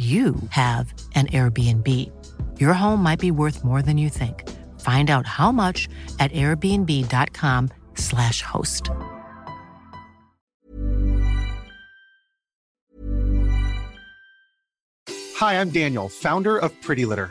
you have an Airbnb. Your home might be worth more than you think. Find out how much at airbnb.com/slash host. Hi, I'm Daniel, founder of Pretty Litter.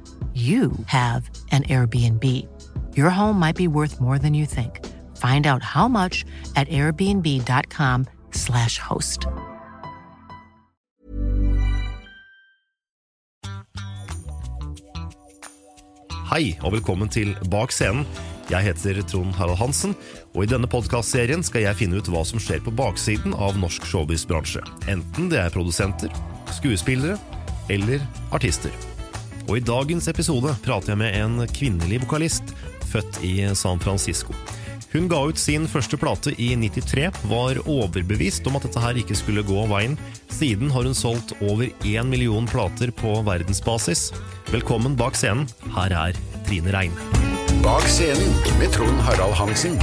you have an Airbnb. Your home might be worth more than you think. Find out how much at airbnb.com/slash host. Hei, og velkommen til Bak scenen. Jeg heter Trond Harald Hansen, og i denne podkastserien skal jeg finne ut hva som skjer på baksiden av norsk showbiz-bransje. Enten det er produsenter, skuespillere eller artister. Og i dagens episode prater jeg med en kvinnelig vokalist født i San Francisco. Hun ga ut sin første plate i 93, var overbevist om at dette her ikke skulle gå veien. Siden har hun solgt over én million plater på verdensbasis. Velkommen bak scenen, her er Trine Rein. Bak scenen med Trond Harald Hansen.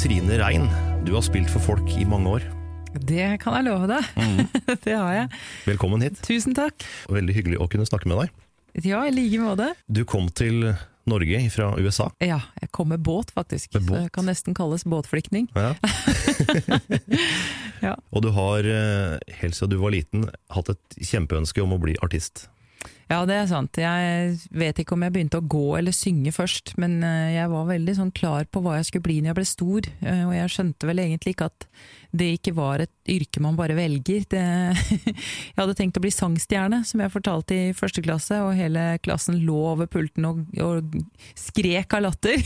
Trine Rein, du har spilt for folk i mange år. Det kan jeg love deg. det har jeg. Velkommen hit. Tusen takk. Veldig hyggelig å kunne snakke med deg. Ja, i like måte. Du kom til Norge fra USA. Ja, jeg kom med båt, faktisk. Med båt. Så jeg kan nesten kalles båtflyktning. Ja. Ja. Og du har eh, helt siden du var liten hatt et kjempeønske om å bli artist. Ja, det er sant. Jeg vet ikke om jeg begynte å gå eller synge først, men eh, jeg var veldig sånn klar på hva jeg skulle bli når jeg ble stor, eh, og jeg skjønte vel egentlig ikke at det ikke var et yrke man bare velger. Det, jeg hadde tenkt å bli sangstjerne, som jeg fortalte i første klasse, og hele klassen lå over pulten og, og skrek av latter.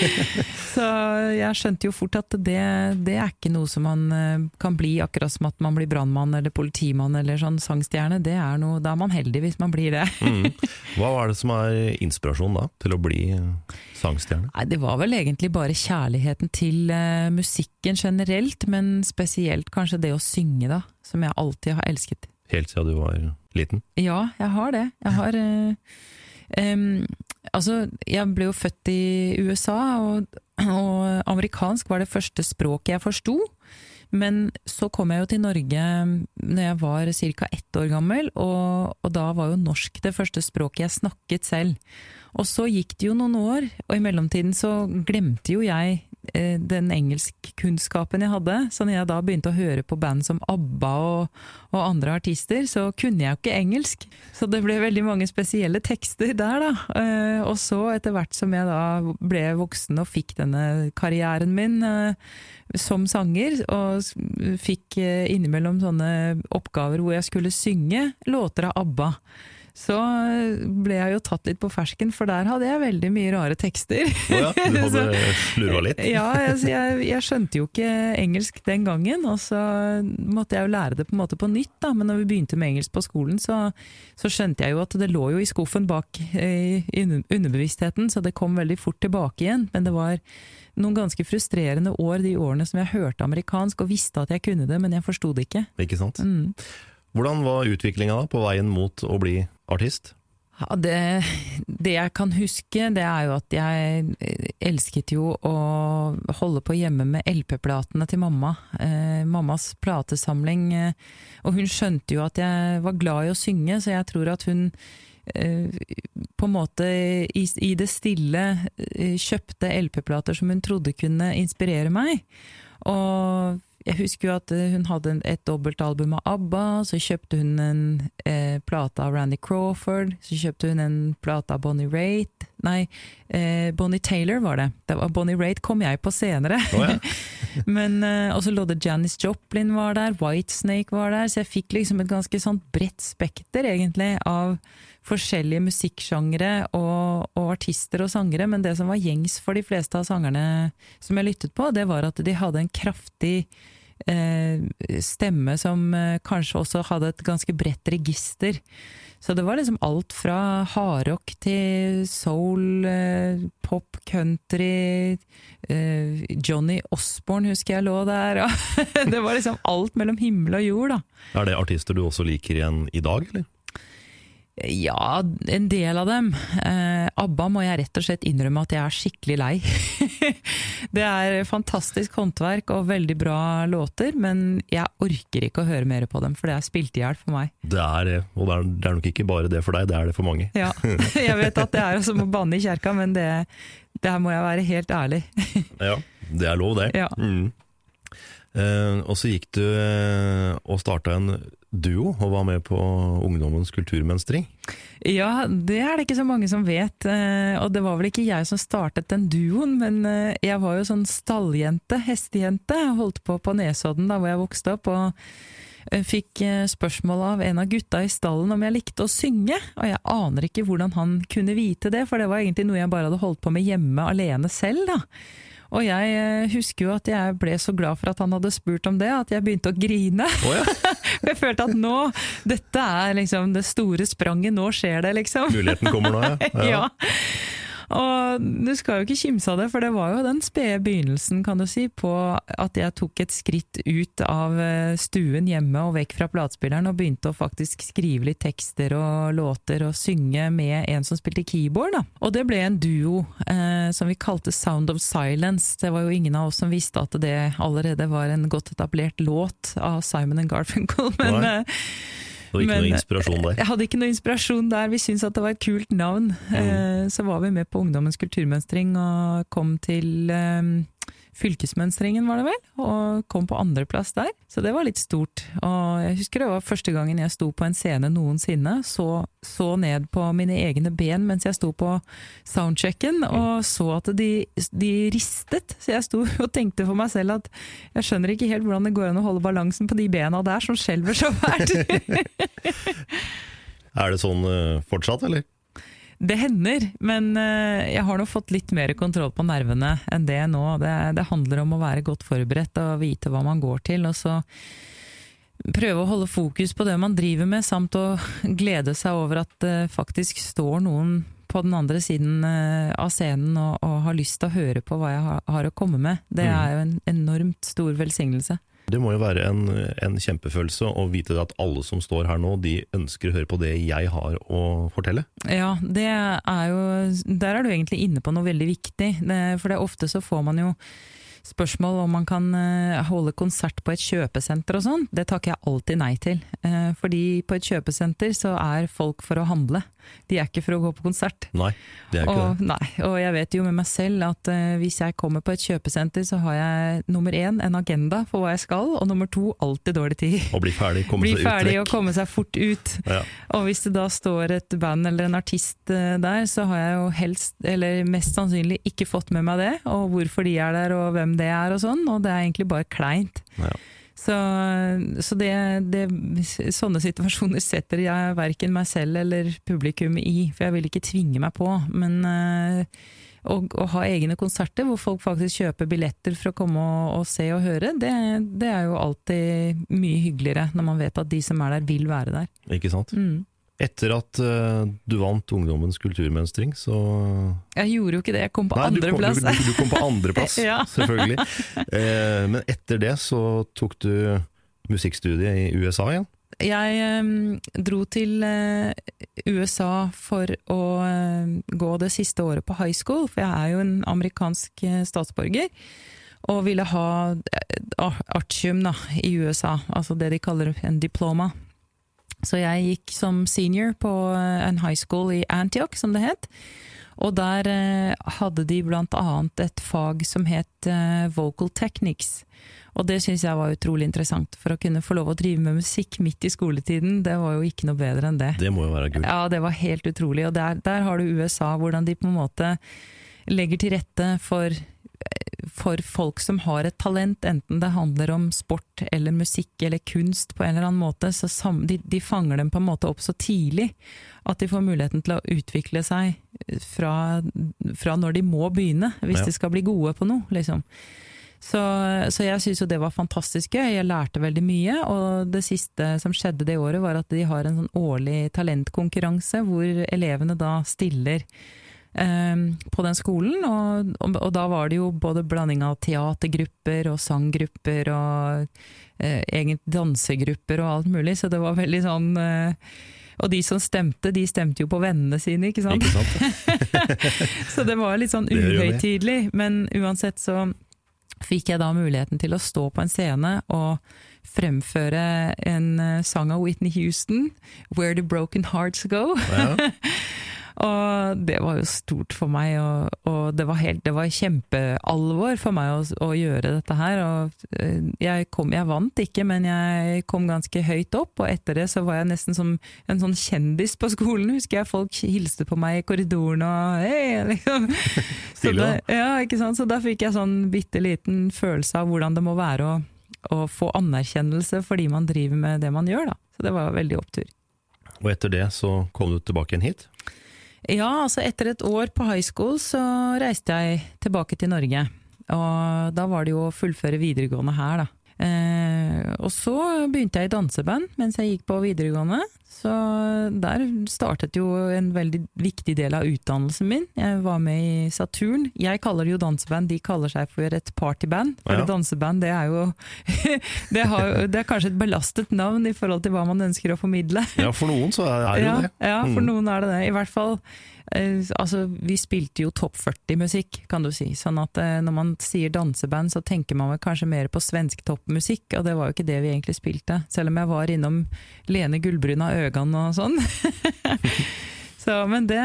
Så jeg skjønte jo fort at det, det er ikke noe som man eh, kan bli, akkurat som at man blir brannmann eller politimann eller sånn sangstjerne. Det er noe, da er man heldig hvis man blir det. Mm. Hva er det som er inspirasjonen da, til å bli sangstjerne? Nei, Det var vel egentlig bare kjærligheten til uh, musikken generelt, men spesielt kanskje det å synge, da, som jeg alltid har elsket. Helt siden du var liten? Ja, jeg har det. Jeg har uh, um, Altså, jeg ble jo født i USA, og, og amerikansk var det første språket jeg forsto. Men så kom jeg jo til Norge når jeg var ca. ett år gammel, og, og da var jo norsk det første språket jeg snakket selv. Og så gikk det jo noen år, og i mellomtiden så glemte jo jeg den engelskkunnskapen jeg hadde. Så når jeg da begynte å høre på band som ABBA og, og, andre artister, så kunne jeg jo ikke engelsk. Så det ble veldig mange spesielle tekster der, da. Eh, og så etter hvert som jeg da ble voksen og fikk denne karrieren min eh, som sanger, og fikk innimellom sånne oppgaver hvor jeg skulle synge låter av ABBA så ble jeg jo tatt litt på fersken, for der hadde jeg veldig mye rare tekster. Oh ja, du hadde slurva litt? ja, altså jeg, jeg, skjønte jo ikke engelsk den gangen, og så måtte jeg jo lære det på en måte på nytt. da, Men når vi begynte med engelsk på skolen, så, så skjønte jeg jo at det lå jo i skuffen bak eh, i underbevisstheten, så det kom veldig fort tilbake igjen. Men det var noen ganske frustrerende år, de årene som jeg hørte amerikansk og visste at jeg kunne det, men jeg forsto det ikke. Ikke sant. Mm. Hvordan var utviklinga på veien mot å bli artist? Ja, det, det, jeg kan huske, det er jo at jeg elsket jo å holde på hjemme med LP-platene til mamma. Eh, mammas platesamling. Eh, og hun skjønte jo at jeg var glad i å synge, så jeg tror at hun eh, på en måte i, i det stille eh, kjøpte LP-plater som hun trodde kunne inspirere meg. Og jeg husker jo at eh, hun hadde et dobbeltalbum av ABBA, så kjøpte hun en eh, plate av Randy Crawford, så kjøpte hun en plate av Bonnie Raitt Nei, eh, Bonnie Taylor var det. det var Bonnie Raitt kom jeg på senere. Oh, ja. Men eh, også lå det Janis Joplin var der, Whitesnake var der, så jeg fikk liksom et ganske sånt bredt spekter, egentlig, av forskjellige musikksjangre og, og, artister og sangere, men det som var gjengs for de fleste av sangerne som jeg lyttet på, det var at de hadde en kraftig eh, stemme som eh, kanskje også hadde et ganske bredt register. Så det var liksom alt fra hardrock til soul, eh, pop, country eh, Johnny Osborne husker jeg lå der. det var liksom alt mellom himmel og jord, da. Er det artister du også liker igjen i dag, eller? Ja, en del av dem. Eh, ABBA må jeg rett og slett innrømme at jeg er skikkelig lei. det er fantastisk håndverk og veldig bra låter, men jeg orker ikke å høre mer på dem, for det er spilt i hjel for meg. Det er det, og det er, nok ikke bare det for deg, det er det for mange. ja, jeg vet at det er som å banne i kjerka, men det, det her må jeg være helt ærlig. ja, det er lov det. Ja. Mm. Eh, og så gikk du eh, og starta en duo og var med på Ungdommens kulturmønstring. Ja, det er det ikke så mange som vet. Eh, og det var vel ikke jeg som startet den duoen, men eh, jeg var jo sånn stalljente, hestejente. Holdt på på Nesodden da hvor jeg vokste opp. og eh, Fikk spørsmål av en av gutta i stallen om jeg likte å synge, og jeg aner ikke hvordan han kunne vite det, for det var egentlig noe jeg bare hadde holdt på med hjemme alene selv. da. Og jeg husker jo at jeg ble så glad for at han hadde spurt om det, at jeg begynte å grine. Oh, ja. jeg følte at nå, dette er liksom det store spranget, nå skjer det, liksom. Muligheten kommer nå, ja. ja. Og du skal jo ikke kimse av det, for det var jo den spede begynnelsen, kan du si, på at jeg tok et skritt ut av eh, stuen hjemme og vekk fra platespilleren og begynte å faktisk skrive litt tekster og låter og synge med en som spilte keyboard. Da. Og det ble en duo eh, som vi kalte Sound of Silence. Det var jo ingen av oss som visste at det allerede var en godt etablert låt av Simon and Garfunkel, men eh, og ikke Men, noe inspirasjon der? Jeg hadde ikke noe inspirasjon der. Vi syntes at det var et kult navn. Mm. Eh, så var vi med på Ungdommens kulturmønstring og kom til eh, fylkesmønstringen, var det vel, og kom på andreplass der. Så det var litt stort. Og jeg husker det var første gangen jeg sto på en scene noensinne, så, så ned på mine egne ben mens jeg sto på soundchecken, og så at de, de, ristet. Så jeg sto og tenkte for meg selv at jeg skjønner ikke helt hvordan det går an å holde balansen på de bena der som skjelver så fælt. er det sånn eh, fortsatt, eller? Det hender, men eh, jeg har nå fått litt mer kontroll på nervene enn det nå. Det, det, handler om å være godt forberedt og vite hva man går til, og så prøve å holde fokus på det man driver med, samt å glede seg over at det faktisk står noen på den andre siden eh, av scenen og, og har lyst til å høre på hva jeg har, har å komme med. Det mm. er jo en enormt stor velsignelse. Det må jo være en, en, kjempefølelse å vite at alle som står her nå, de ønsker å høre på det jeg har å fortelle. Ja, det er jo Der er du egentlig inne på noe veldig viktig. For det er ofte så får man jo spørsmål om man kan eh, holde konsert på et kjøpesenter og sånn. Det takker jeg alltid nei til. Eh, fordi på et kjøpesenter så er folk for å handle. De er ikke for å gå på konsert. Nei, det er ikke og, det. Nei, og jeg vet jo med meg selv at uh, hvis jeg kommer på et kjøpesenter, så har jeg nummer én en agenda for hva jeg skal, og nummer to alltid dårlig tid. Å bli ferdig, komme Bli seg ut ferdig vekk. og komme seg fort ut. Ja. Og hvis det da står et band eller en artist uh, der, så har jeg jo helst, eller mest sannsynlig ikke fått med meg det, og hvorfor de er der og hvem det er og sånn, og det er egentlig bare kleint. Ja. Så, så det, det, sånne situasjoner setter jeg verken meg selv eller publikum i, for jeg vil ikke tvinge meg på. Men eh, å, å ha egne konserter hvor folk faktisk kjøper billetter for å komme og, og se og høre, det, det er jo alltid mye hyggeligere når man vet at de som er der vil være der. Ikke sant? Mm. Etter at uh, du vant Ungdommens kulturmønstring, så Jeg gjorde jo ikke det, jeg kom på andreplass. du Du, du kom på andreplass, Ja. selvfølgelig. Uh, men etter det så tok du musikkstudiet i USA igjen. Jeg um, dro til uh, USA for å gå det siste året på high school, for jeg er jo en amerikansk statsborger. Og ville ha artium da, i USA, altså det de kaller en diploma. Så jeg gikk som senior på eh, en high school i Antioch, som det het. Og der eh, hadde de blant annet et fag som het eh, vocal techniques. Og det syns jeg var utrolig interessant, for å kunne få lov å drive med musikk midt i skoletiden, det var jo ikke noe bedre enn det. Det må jo være gul. Ja, det var helt utrolig. Og der, der har du USA, hvordan de på en måte legger til rette for, for folk som har et talent, enten det handler om sport eller musikk eller kunst på en eller annen måte. Så sam, de, de fanger dem på en måte opp så tidlig at de får muligheten til å utvikle seg fra, fra når de må begynne, hvis Ja. de skal bli gode på noe, liksom. Så, så jeg syns jo det var fantastisk gøy, jeg lærte veldig mye. Og det siste som skjedde det året, var at de har en sånn årlig talentkonkurranse hvor elevene da stiller på den skolen. Og, og, og da var det jo både blanding av teatergrupper og sanggrupper og eh, egentlig dansegrupper og alt mulig, så det var veldig sånn eh, og de som stemte, de stemte jo på vennene sine, ikke sant? Ikke sant? så det var litt sånn uhøytidelig, men uansett så fikk jeg da muligheten til å stå på en scene og fremføre en eh, sang av Whitney Houston, 'Where the Broken Hearts Go'. Ja. og det var jo stort for meg, og, og det, var helt, det var kjempealvor for meg å, å gjøre dette her. Og eh, jeg, kom, jeg vant ikke, men jeg kom ganske høyt opp, og etter det så var jeg nesten som en sånn kjendis på skolen. Husker jeg folk hilste på meg i korridoren og hei, liksom. Så da, Ja, ikke sant. Så da fikk jeg sånn bitte liten følelse av hvordan det må være å, å få anerkjennelse fordi man driver med det man gjør, da. Så det var veldig opptur. Og etter det så kom du tilbake igjen hit. Ja, altså etter et år på high school så reiste jeg tilbake til Norge. Og da var det jo å fullføre videregående her, da. Eh, og så begynte jeg i danseband mens jeg gikk på videregående. Så der startet jo en veldig viktig del av utdannelsen min. Jeg var med i Saturn. Jeg kaller det jo danseband, de kaller seg for et partyband. For Ja. danseband det er jo det, har, det er kanskje et belastet navn i forhold til hva man ønsker å formidle. Ja, for noen så er det Ja, jo det. ja, for Mm. noen er det det. I hvert fall eh, altså, vi spilte jo topp 40-musikk, kan du si. Sånn at eh, når man sier danseband, så tenker man vel kanskje mer på svensk toppmusikk, og det var jo ikke det vi egentlig spilte. Selv om jeg var innom Lene Gullbruna Øgan og sånn. Så, men det,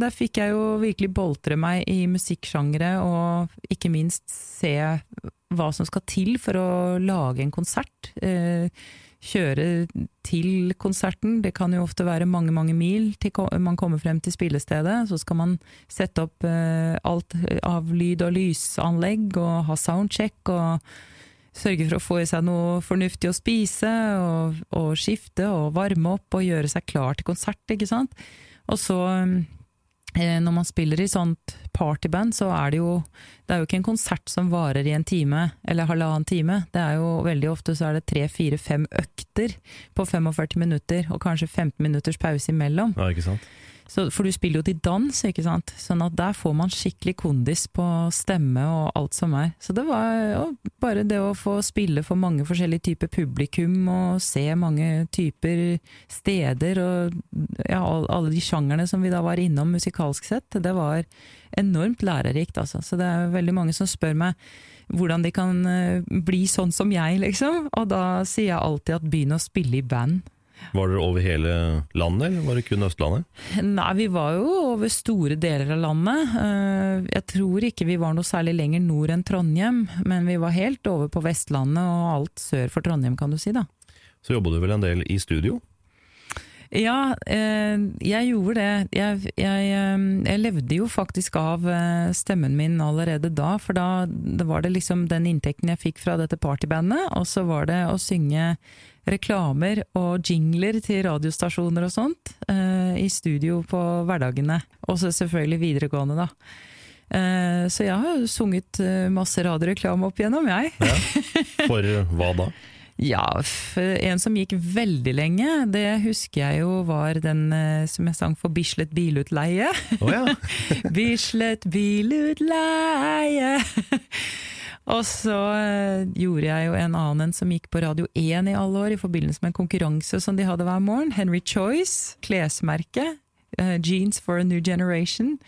der fikk jeg jo virkelig boltre meg i musikksjangre, og ikke minst se hva som skal til for å lage en konsert. Eh, kjøre til konserten. Det kan jo ofte være mange, mange mil til man kommer frem til spillestedet. Så skal man sette opp eh, alt av lyd- og lysanlegg og ha soundcheck og sørge for å få i seg noe fornuftig å spise, og, og skifte og varme opp og gjøre seg klar til konsert, ikke sant. Og så, eh, når man spiller i sånt partyband, så er det jo Det er jo ikke en konsert som varer i en time eller halvannen time. Det er jo veldig ofte så er det tre, fire, fem økter på 45 minutter, og kanskje 15 minutters pause imellom. Ja, ikke sant? Så, for du spiller jo til dans, ikke sant. Sånn at der får man skikkelig kondis på stemme og alt som er. Så det var jo bare det å få spille for mange forskjellige typer publikum og se mange typer steder og ja, alle de sjangerne som vi da var innom musikalsk sett, det var enormt lærerikt, altså. Så det er veldig mange som spør meg hvordan de kan eh, bli sånn som jeg, liksom. Og da sier jeg alltid at begynn å spille i band. Var dere over hele landet, eller var det kun Østlandet? Nei, vi var jo over store deler av landet. Eh, Jeg tror ikke vi var noe særlig lenger nord enn Trondheim, men vi var helt over på Vestlandet og alt sør for Trondheim, kan du si da. Så jobba du vel en del i studio? Ja, eh, jeg gjorde det. Jeg, jeg, eh, jeg levde jo faktisk av eh, stemmen min allerede da, for da det var det liksom den inntekten jeg fikk fra dette partybandet, og så var det å synge reklamer og jingler til radiostasjoner og sånt i studio på hverdagene. Og så selvfølgelig videregående, da. Så jeg har jo sunget masse radioreklame opp igjennom, jeg. For hva da? Ja, en som gikk veldig lenge, det husker jeg jo var den eh, som jeg sang for Bislett Bilutleie. Oh, ja. Bislett Bilutleie. Og så eh, gjorde jeg jo en annen en som gikk på Radio 1 i alle år, i forbindelse med en konkurranse som de hadde hver morgen. Henry Choice, klesmerke. Uh, Jeans for a New Generation.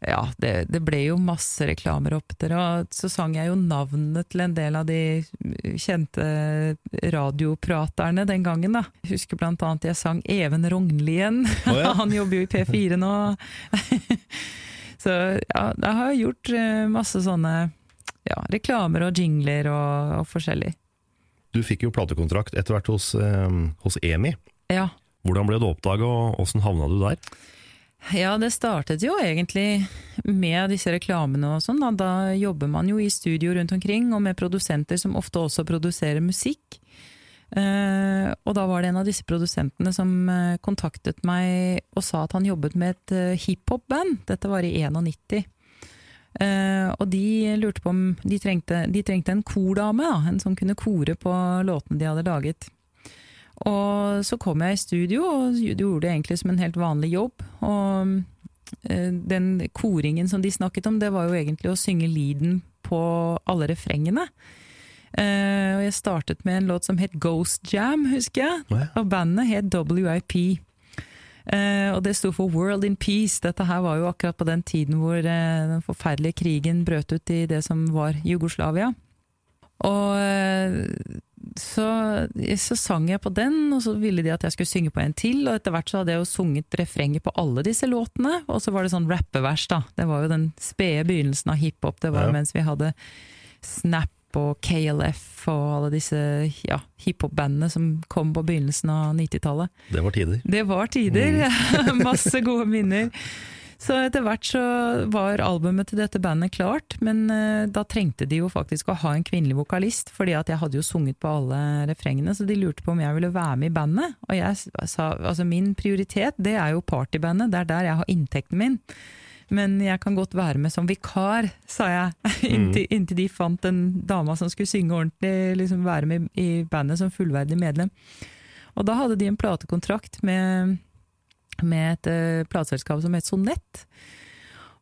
Ja, det, det ble jo masse reklamer opp der, og så sang jeg jo navnene til en del av de kjente radiopraterne den gangen, da. Jeg husker blant annet jeg sang Even Rognlien, oh, ja. han jobber jo i P4 nå. så ja, da har jeg gjort eh, masse sånne ja, reklamer og jingler og, og forskjellig. Du fikk jo platekontrakt etter hvert hos, eh, hos EMI. Ja. Hvordan ble det oppdaga, og åssen havna du der? Ja, det startet jo egentlig med disse reklamene og sånn. Da. da jobber man jo i studio rundt omkring, og med produsenter som ofte også produserer musikk. Uh, og da var det en av disse produsentene som uh, kontaktet meg og sa at han jobbet med et uh, hiphop-band. Dette var i 91. Eh, og de lurte på om de trengte, de trengte en kordame, da, en som kunne kore på låtene de hadde laget. Og så kom jeg i studio og gjorde det egentlig som en helt vanlig jobb. Og eh, den koringen som de snakket om, det var jo egentlig å synge leaden på alle refrengene. Eh, og jeg startet med en låt som het Ghost Jam, husker jeg. Og bandet het WIP. Eh, og det sto for World in Peace. Dette her var jo akkurat på den tiden hvor den forferdelige krigen brøt ut i det som var Jugoslavia. Og så, så sang jeg på den, og så ville de at jeg skulle synge på en til. Og etter hvert så hadde jeg jo sunget refrenget på alle disse låtene. Og så var det sånn rappevers, da. Det var jo den spede begynnelsen av hiphop. Det var jo Ja. mens vi hadde Snap og KLF og alle disse ja, hiphop-bandene som kom på begynnelsen av 90-tallet. Det var tider. Det var tider. Masse gode minner. Så etter hvert så var albumet til dette bandet klart, men eh, da trengte de jo faktisk å ha en kvinnelig vokalist, fordi at jeg hadde jo sunget på alle refrengene, så de lurte på om jeg ville være med i bandet. Og jeg sa altså min prioritet, det er jo partybandet, det er der jeg har inntekten min. Men jeg kan godt være med som vikar, sa jeg, inntil, inntil de fant en dama som skulle synge ordentlig, liksom være med i bandet som fullverdig medlem. Og da hadde de en platekontrakt med, med et uh, plateselskap som het Sonett.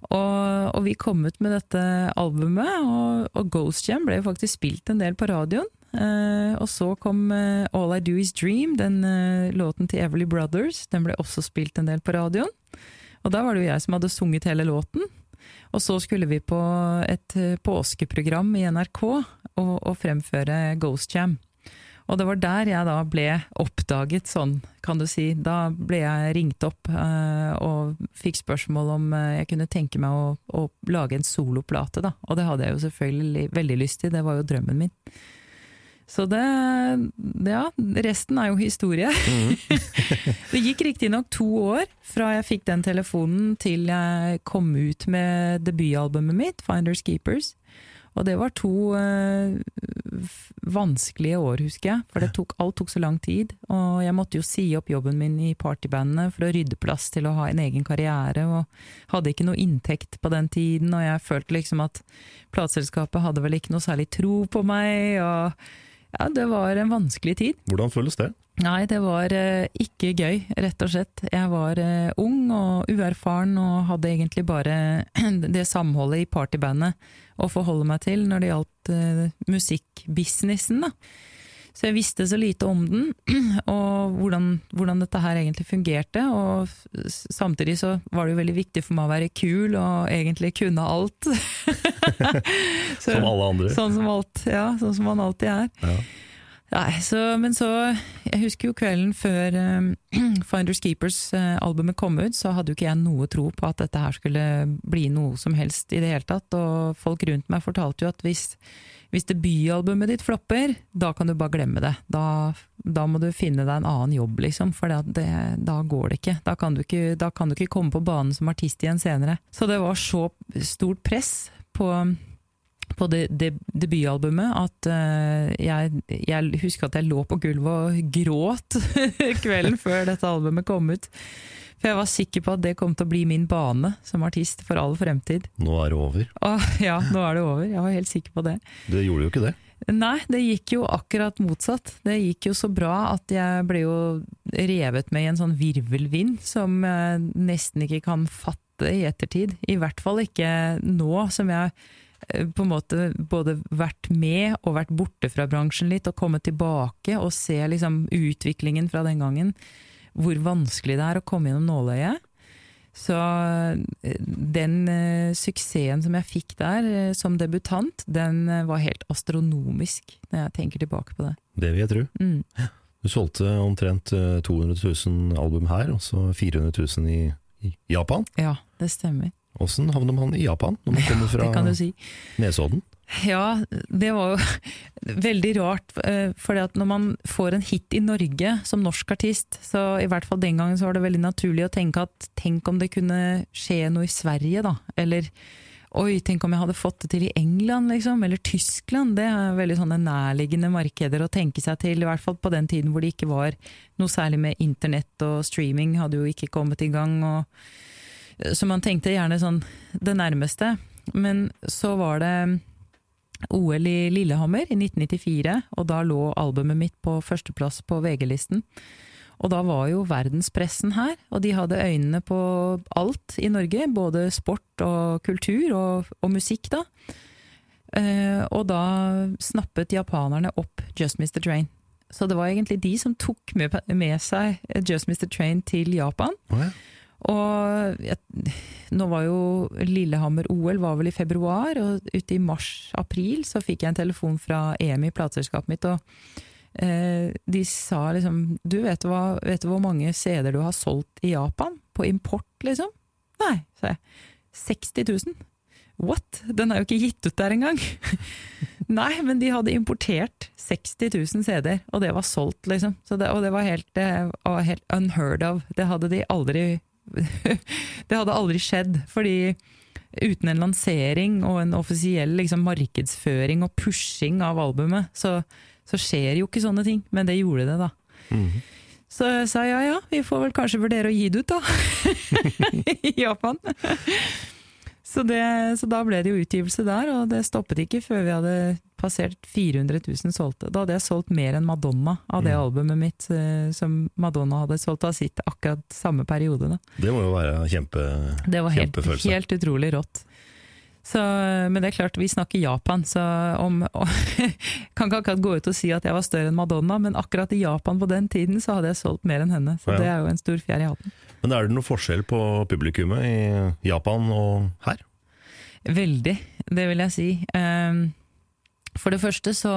Og, og vi kom ut med dette albumet, og, og Ghost Jam ble jo faktisk spilt en del på radioen. Uh, og så kom uh, All I Do Is Dream, den uh, låten til Everly Brothers. Den ble også spilt en del på radioen. Og da var det jo jeg som hadde sunget hele låten. Og så skulle vi på et påskeprogram i NRK og, og fremføre Ghost Jam. Og det var der jeg da ble oppdaget, sånn kan du si. Da ble jeg ringt opp uh, og fikk spørsmål om uh, jeg kunne tenke meg å, å lage en soloplate, da. Og det hadde jeg jo selvfølgelig veldig lyst til, det var jo drømmen min. Så det, ja, resten er jo historie. det gikk riktignok to år fra jeg fikk den telefonen til jeg kom ut med debutalbumet mitt, Finders Keepers. Og det var to eh, vanskelige år, husker jeg, for det tok, alt tok så lang tid. Og jeg måtte jo si opp jobben min i partybandene for å rydde plass til å ha en egen karriere, og hadde ikke noe inntekt på den tiden, og jeg følte liksom at plateselskapet hadde vel ikke noe særlig tro på meg, og ja, det var en vanskelig tid. Hvordan føles det? Nei, det var eh, ikke gøy, rett og slett. Jeg var eh, ung og uerfaren og hadde egentlig bare det samholdet i partybandet å forholde meg til når det gjaldt eh, musikkbusinessen, da. Så jeg visste så lite om den, og hvordan, hvordan dette her egentlig fungerte. Og samtidig så var det jo veldig viktig for meg å være kul og egentlig kunne alt. Så- Som alle andre. Sånn som, alt, ja, sånn som man alltid er. Ja. Nei, så, men så Jeg husker jo kvelden før um, Finders Keepers-albumet uh, kom ut, så hadde jo ikke jeg noe tro på at dette her skulle bli noe som helst i det hele tatt. Og folk rundt meg fortalte jo at hvis, hvis debutalbumet ditt flopper, da kan du bare glemme det. Da, da må du finne deg en annen jobb, liksom, for det, da går det ikke. Da ikke. da kan du ikke komme på banen som artist igjen senere. Så det var så stort press på på det, det, debutalbumet at uh, jeg, jeg, husker at jeg lå på gulvet og gråt kvelden før dette albumet kom ut. For jeg var sikker på at det kom til å bli min bane som artist for all fremtid. Nå er det over? Og, ja, nå er det over. Jeg var helt sikker på det. Det gjorde jo ikke det? Nei, det gikk jo akkurat motsatt. Det gikk jo så bra at jeg ble jo revet med i en sånn virvelvind som jeg nesten ikke kan fatte i ettertid. I hvert fall ikke nå som jeg Eh, på en måte både vært med og vært borte fra bransjen litt, og kommet tilbake og se liksom utviklingen fra den gangen. Hvor vanskelig det er å komme gjennom nåløyet. Så eh, den uh, suksessen som jeg fikk der uh, som debutant, den uh, var helt astronomisk, når jeg tenker tilbake på det. Det vil jeg tro. Mm. Du solgte omtrent 200 000 album her, og så 400 000 i, i Japan. Ja, det stemmer. Åssen havner man i Japan når man kommer fra ja, si. Nesodden? Ja, det var jo veldig rart. Eh, For når man får en hit i Norge som norsk artist, så i hvert fall den gangen så var det veldig naturlig å tenke at tenk om det kunne skje noe i Sverige, da. Eller oi, tenk om jeg hadde fått det til i England, liksom. Eller Tyskland. Det er veldig sånne nærliggende markeder å tenke seg til. I hvert fall på den tiden hvor det ikke var noe særlig med internett og streaming, hadde jo ikke kommet i gang. og så man tenkte gjerne sånn det nærmeste. Men så var det OL i Lillehammer i 1994, og da lå albumet mitt på førsteplass på VG-listen. Og da var jo verdenspressen her, og de hadde øynene på alt i Norge. Både sport og kultur, og, og musikk, da. Eh, og da snappet japanerne opp Just Mr. Train. Så det var egentlig de som tok med, med seg Just Mr. Train til Japan. Oh, ja. Og jeg, nå var jo Lillehammer-OL var vel i februar, og ute i mars-april så fikk jeg en telefon fra EMI, plateselskapet mitt, og eh, de sa liksom Du, vet, hva, vet du hvor mange CD-er du har solgt i Japan? På import, liksom? Nei, sa jeg. 60 000. What? Den er jo ikke gitt ut der engang! Nei, men de hadde importert 60 000 CD-er, og det var solgt, liksom. Det, og det var helt, det var helt unheard of. Det hadde de aldri det hadde aldri skjedd, fordi uten en lansering og en offisiell liksom, markedsføring og pushing av albumet, så, så, skjer jo ikke sånne ting. Men det gjorde det, da. Mm -hmm. Så jeg sa ja ja, vi får vel kanskje vurdere å gi det ut, da. I Japan. Så, det, så, da ble det jo utgivelse der, og det stoppet ikke før vi hadde passert 400 000 solgte. Da hadde jeg solgt mer enn Madonna av det mm. albumet mitt eh, som Madonna hadde solgt av sitt akkurat samme periode. Da. Det må jo være kjempe, det var helt, kjempefølelse. Helt utrolig rått. Så, men det er klart, vi snakker Japan, så om Kan ikke akkurat gå ut og si at jeg var større enn Madonna, men akkurat i Japan på den tiden så hadde jeg solgt mer enn henne. Så ja. det er jo en stor fjær i hatten. Men er det noe forskjell på publikummet i Japan og her? Veldig, det vil jeg si. Ehm, for det første så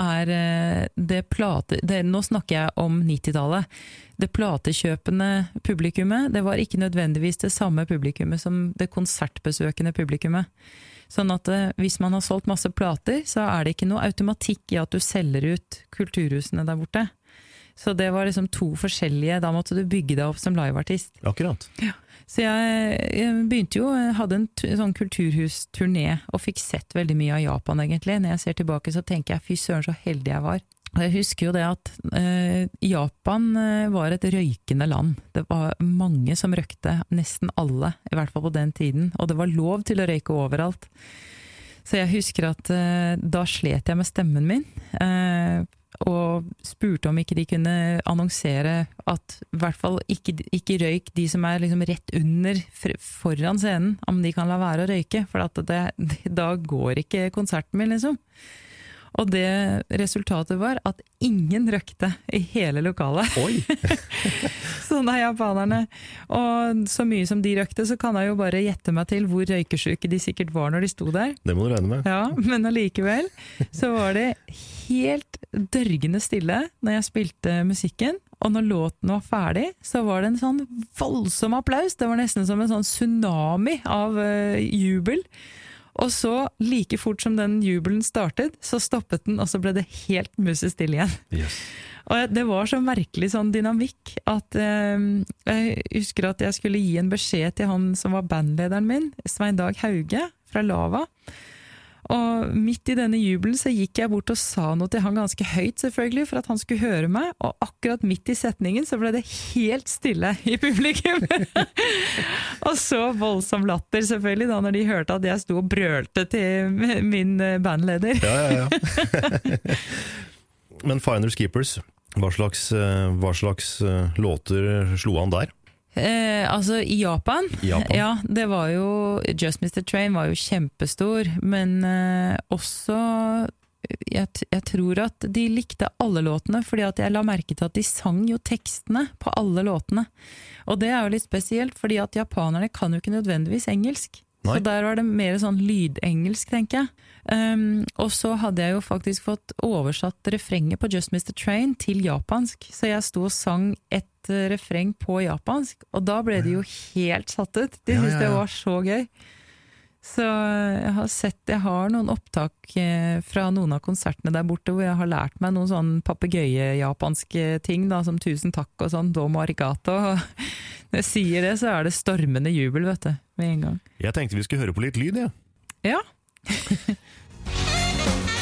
er eh, det plate... Det, nå snakker jeg om 90-tallet. Det platekjøpende publikummet, det var ikke nødvendigvis det samme publikummet som det konsertbesøkende publikummet. Sånn at eh, hvis man har solgt masse plater, så er det ikke noe automatikk i at du selger ut kulturhusene der borte. Så det var liksom to forskjellige Da måtte du bygge deg opp som liveartist. Akkurat. Ja. Så jeg, jeg, begynte jo, hadde en sånn kulturhusturné og fikk sett veldig mye av Japan, egentlig. Når jeg ser tilbake, så tenker jeg fy søren, så heldig jeg var. Og jeg husker jo det at eh, Japan eh, var et røykende land. Det var mange som røykte, nesten alle, i hvert fall på den tiden. Og det var lov til å røyke overalt. Så jeg husker at eh, da slet jeg med stemmen min. Eh, og spurte om ikke de kunne annonsere at i hvert fall ikke, ikke røyk de som er liksom rett under, foran scenen, om de kan la være å røyke. For det, det, da går ikke konserten min, liksom. Og det resultatet var at ingen røykte i hele lokalet. Oi! Er japanerne. Og så mye som de røykte, så kan jeg jo bare gjette meg til hvor røykesjuke de sikkert var når de sto der. Det må du regne med. Ja, Men allikevel så var det helt dørgende stille når jeg spilte musikken. Og når låten var ferdig, så var det en sånn voldsom applaus. Det var nesten som en sånn tsunami av uh, jubel. Og så, like fort som den jubelen startet, så stoppet den, og så ble det helt musestille igjen. Yes. Og det var så merkelig sånn dynamikk at eh, jeg husker at jeg skulle gi en beskjed til han som var bandlederen min, Svein Dag Hauge fra Lava. Og midt i denne jubelen så gikk jeg bort og sa noe til han ganske høyt, selvfølgelig, for at han skulle høre meg, og akkurat midt i setningen så ble det helt stille i publikum. og så voldsom latter, selvfølgelig, da når de hørte at jeg sto og brølte til min bandleder. Ja, ja, ja. Men Finders Keepers, hva slags, eh, hva slags eh, låter slo han der? Eh, altså, i Japan? Japan. Ja, det var jo Just Mr. Train var jo kjempestor, men eh, også jeg, jeg tror at de likte alle låtene, fordi at jeg la merke til at de sang jo tekstene på alle låtene. Og det er jo litt spesielt, fordi at japanerne kan jo ikke nødvendigvis engelsk. Nei. Så der var det mer sånn lydengelsk, tenker jeg. Um, og så hadde jeg jo faktisk fått oversatt refrenget på Just Mr. Train til japansk, så jeg sto og sang et eh, refreng på japansk, og da ble de jo helt satt ut. De Ja, syntes ja, det var så gøy. Så jeg har sett Jeg har noen opptak eh, fra noen av konsertene der borte hvor jeg har lært meg noen sånn papegøye-japanske ting, da, som tusen takk og sånn, domo arigato. Når jeg sier det, så er det stormende jubel, vet du, med en gang. Jeg tenkte vi skulle høre på litt lyd, jeg. Ja. Summer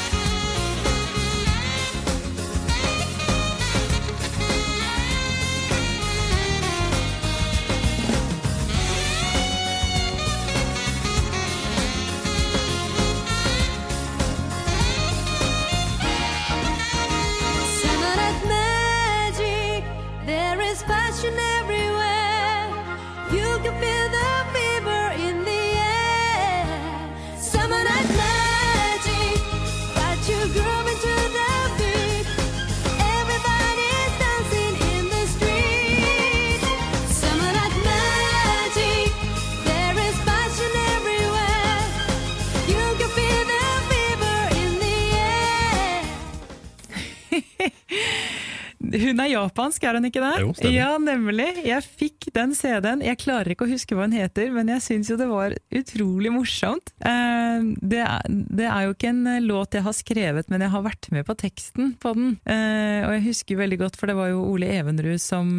japansk, er hun ikke det? Jo, stemmer. Ja, nemlig. Jeg fikk den CD-en. Jeg klarer ikke å huske hva hun heter, men jeg syns jo det var utrolig morsomt. Eh, det, er, det er jo ikke en eh, låt jeg har skrevet, men jeg har vært med på teksten på den. Eh, og jeg husker veldig godt, for det var jo Ole Evenrud som,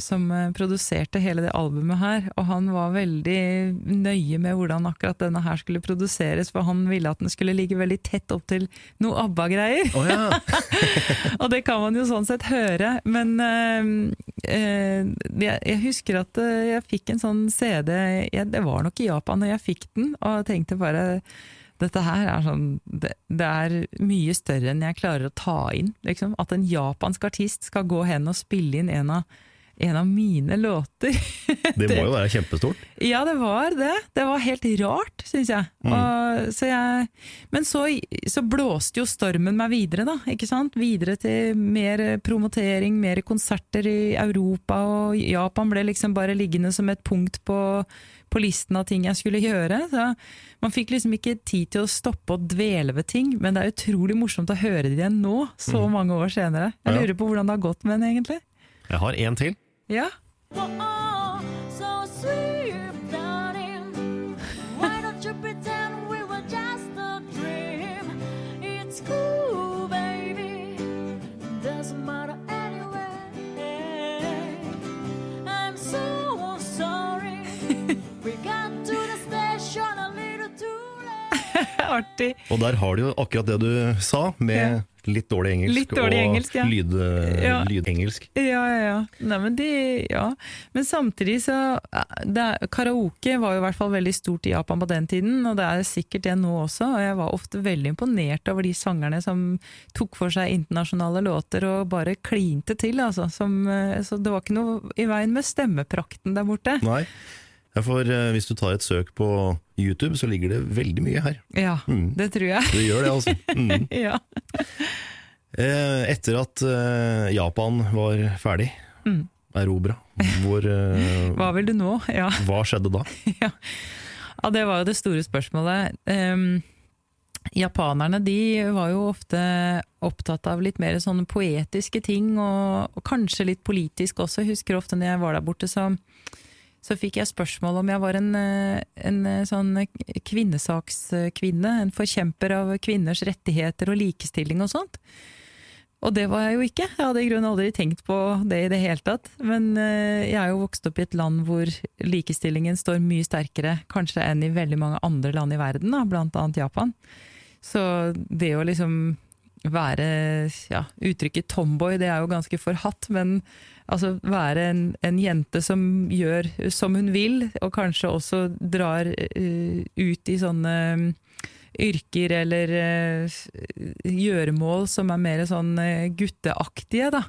som produserte hele det albumet her, og han var veldig nøye med hvordan akkurat denne her skulle produseres, for han ville at den skulle ligge veldig tett opp til noe ABBA-greier. Oh, ja. Og det kan man jo sånn sett høre, men jeg, jeg husker at eh, jeg fikk en sånn CD, det var nok i Japan når jeg fikk den, og tenkte bare dette her er sånn, det, det er mye større enn jeg klarer å ta inn. Liksom. At en japansk artist skal gå hen og spille inn en av, en av mine låter. Det må jo være kjempestort. Ja, det var det. Det var helt rart, syns jeg. Og, så jeg. Men så, så blåste jo stormen meg videre, da. ikke sant? Videre til mer promotering, mer konserter i Europa, og Japan ble liksom bare liggende som et punkt på, på listen av ting jeg skulle gjøre. Så man fikk liksom ikke tid til å stoppe og dvele ved ting, men det er utrolig morsomt å høre det igjen nå, så mange år senere. Jeg lurer på hvordan det har gått med den, egentlig. Jeg har en til. Ja. So sweet, darling. Why don't you pretend we were just a dream? It's cool, baby. Doesn't matter anyway. I'm so sorry. we got to the station a little too late. Artig. Og der har du jo akkurat det du sa, med litt dårlig engelsk Litt dårlig og engelsk, ja. lyd, Ja. lydengelsk. Ja, ja, ja. Nei, men, det, ja. men samtidig så det er, Karaoke var jo i hvert fall veldig stort i Japan på den tiden, og det er sikkert det nå også. Og jeg var ofte veldig imponert over de sangerne som tok for seg internasjonale låter og bare klinte til. Altså, som, eh, så det var ikke noe i veien med stemmeprakten der borte. Nei. Ja, for eh, hvis du tar et søk på YouTube, så ligger det veldig mye her. Ja, Mm. det tror jeg. Det gjør det, altså. Mm. ja. Eh, etter at eh, Japan var ferdig, Mm. erobra, hvor eh, Hva vil du nå? Ja. Hva skjedde da? ja. ja, det var jo det store spørsmålet. Ehm, japanerne de var jo ofte opptatt av litt mer sånne poetiske ting, og, og kanskje litt politisk også. Jeg husker ofte når jeg var der borte, så, så fikk jeg spørsmål om jeg var en, eh, en eh, sånn kvinnesakskvinne, en forkjemper av kvinners rettigheter og likestilling og sånt. Og det var jeg jo ikke. Jeg hadde i grunnen aldri tenkt på det i det hele tatt. Men eh, jeg er jo vokst opp i et land hvor likestillingen står mye sterkere kanskje enn i veldig mange andre land i verden, da, blant annet Japan. Så det å liksom være ja, Uttrykket tomboy, det er jo ganske forhatt, men altså være en, en jente som gjør som hun vil, og kanskje også drar uh, ut i sånne yrker eller uh, gjøremål som er mer sånn uh, gutteaktige, da,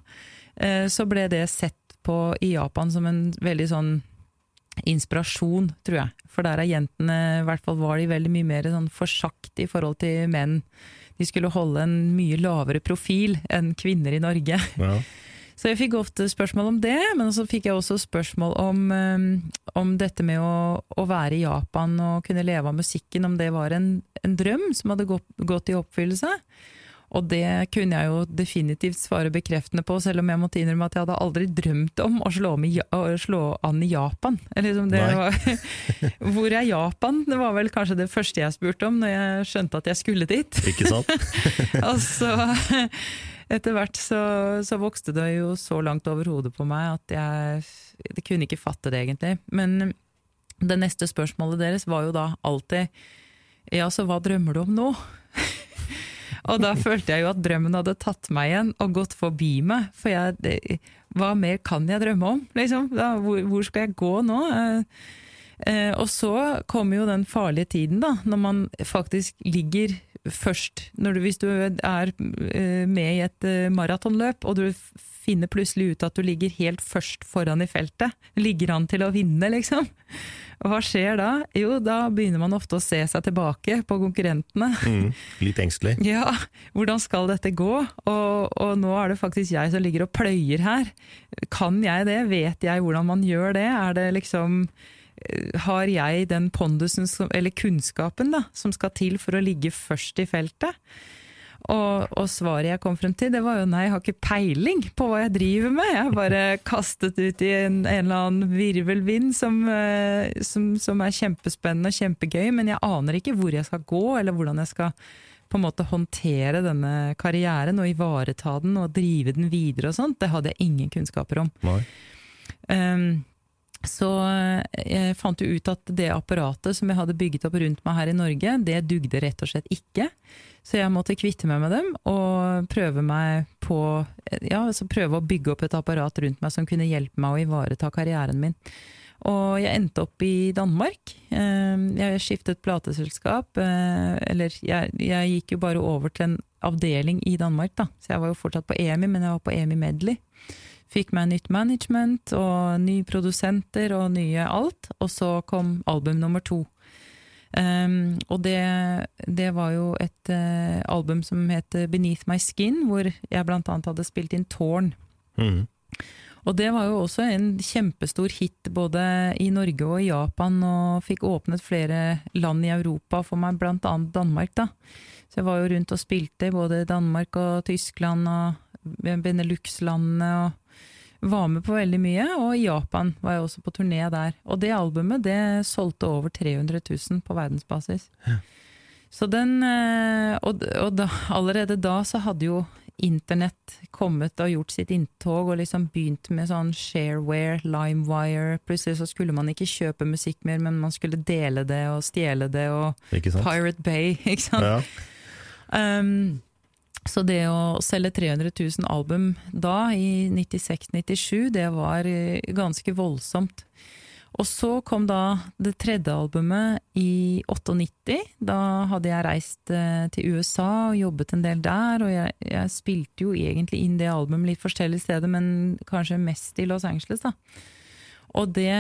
eh, så ble det sett på i Japan som en veldig sånn inspirasjon, tror jeg. For der er jentene, i hvert fall var de veldig mye mer sånn forsagt i forhold til menn. De skulle holde en mye lavere profil enn kvinner i Norge. Ja. Så jeg fikk ofte spørsmål om det, men så fikk jeg også spørsmål om, um, om dette med å, å være i Japan og kunne leve av musikken, om det var en, en drøm som hadde gått, gått i oppfyllelse. Og det kunne jeg jo definitivt svare bekreftende på, selv om jeg måtte innrømme at jeg hadde aldri drømt om å slå, med, å slå an i Japan. Liksom var, hvor er Japan? Det var vel kanskje det første jeg spurte om når jeg skjønte at jeg skulle dit. Ikke sant? Og så etter hvert så, så vokste det jo så langt over hodet på meg at jeg, jeg kunne ikke fatte det egentlig. Men det neste spørsmålet deres var jo da alltid ja, så hva drømmer du om nå? og da følte jeg jo at drømmen hadde tatt meg igjen og gått forbi meg. For jeg, det, hva mer kan jeg drømme om? Liksom? Da, hvor, hvor skal jeg gå nå? Eh, Eh, og så kommer jo den farlige tiden, da, når man faktisk ligger først. Når du, hvis du er eh, med i et eh, maratonløp, og du finner plutselig ut at du ligger helt først foran i feltet. Ligger an til å vinne, liksom. Hva skjer da? Jo, da begynner man ofte å se seg tilbake på konkurrentene. Mm. Litt engstelig. Ja, hvordan skal dette gå? Og, og nå er det faktisk jeg som ligger og pløyer her. Kan jeg det? Vet jeg hvordan man gjør det? Er det liksom Har jeg den pondusen, som, eller kunnskapen, da, som skal til for å ligge først i feltet? Og, og svaret jeg kom frem til, det var jo nei, jeg har ikke peiling på hva jeg driver med. Jeg er bare kastet ut i en, en eller annen virvelvind som, eh, som, som er kjempespennende og kjempegøy, men jeg aner ikke hvor jeg skal gå, eller hvordan jeg skal på en måte håndtere denne karrieren og ivareta den og drive den videre og sånt. Det hadde jeg ingen kunnskaper om. Nei. Um, så eh, jeg fant jo ut at det apparatet som jeg hadde bygget opp rundt meg her i Norge, det dugde rett og slett ikke. Så jeg måtte kvitte meg med dem og prøve på Ja, altså prøve å bygge opp et apparat rundt meg som kunne hjelpe meg å ivareta karrieren min. Og jeg endte opp i Danmark. Eh, Jeg skiftet plateselskap. eh, Eller jeg, jeg gikk jo bare over til en avdeling i Danmark, da. Så jeg var jo fortsatt på EMI, men jeg var på EMI Medley. Fikk meg nytt management og nye produsenter og nye alt. Og så kom album nummer to. Um, og det, det var jo et uh, album som het Beneath My Skin, hvor jeg blant annet hadde spilt inn Tårn. Mm. Og det var jo også en kjempestor hit både i Norge og i Japan, og fikk åpnet flere land i Europa for meg, blant annet Danmark. da. Så jeg var jo rundt og spilte i både Danmark og Tyskland og Benelux-landene, og var med på veldig mye. Og i Japan var jeg også på turné der. Og det albumet det solgte over 300 000 på verdensbasis. Så den, eh, og, og da, allerede da så hadde jo internett kommet og gjort sitt inntog og liksom begynt med sånn shareware, limewire. Plutselig så skulle man ikke kjøpe musikk mer, men man skulle dele det og stjele det og Pirate Bay, ikke sant. Ja. Um, så det å selge 300 000 album da, i 96-97, det var eh, ganske voldsomt. Og så kom da det tredje albumet i 98. Da hadde jeg reist eh, til USA og jobbet en del der, og jeg, jeg spilte jo egentlig inn det albumet litt forskjellige steder, men kanskje mest i Los Angeles, da. Og det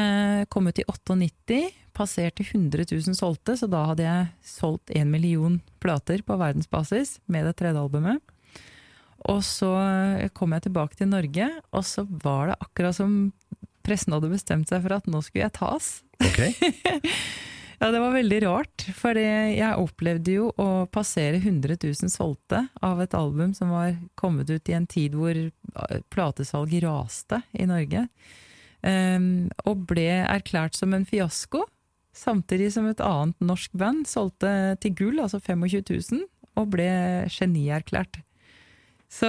kom ut i 98, passerte 100 000 solgte, så da hadde jeg solgt en million plater på verdensbasis med det tredje albumet. Og så kom jeg tilbake til Norge, og så var det akkurat som pressen hadde bestemt seg for at nå skulle jeg tas. ja, det var veldig rart, for jeg opplevde jo å passere 100 000 solgte av et album som var kommet ut i en tid hvor platesalg raste i Norge, um, og ble erklært som en fiasko. Samtidig som et annet norsk band solgte til gull, altså 25 000, og ble genierklært. Så,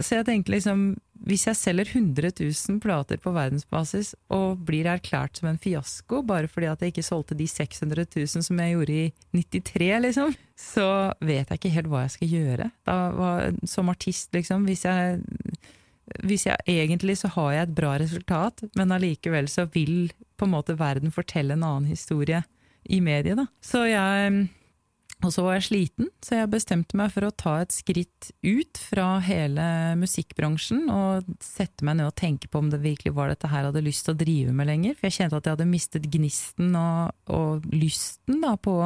så, jeg tenker liksom Hvis jeg selger 100 000 plater på verdensbasis og blir erklært som en fiasko bare fordi at jeg ikke solgte de 600 000 som jeg gjorde i 93, liksom, så vet jeg ikke helt hva jeg skal gjøre. Da, som artist, liksom. Hvis jeg, hvis jeg egentlig så har jeg et bra resultat, men allikevel så vil på en måte verden fortelle en annen historie i mediet, da. Så jeg og så var jeg sliten, så jeg bestemte meg for å ta et skritt ut fra hele musikkbransjen og sette meg ned og tenke på om det virkelig var dette her jeg hadde lyst til å drive med lenger. For jeg kjente at jeg hadde mistet gnisten og, og lysten da, på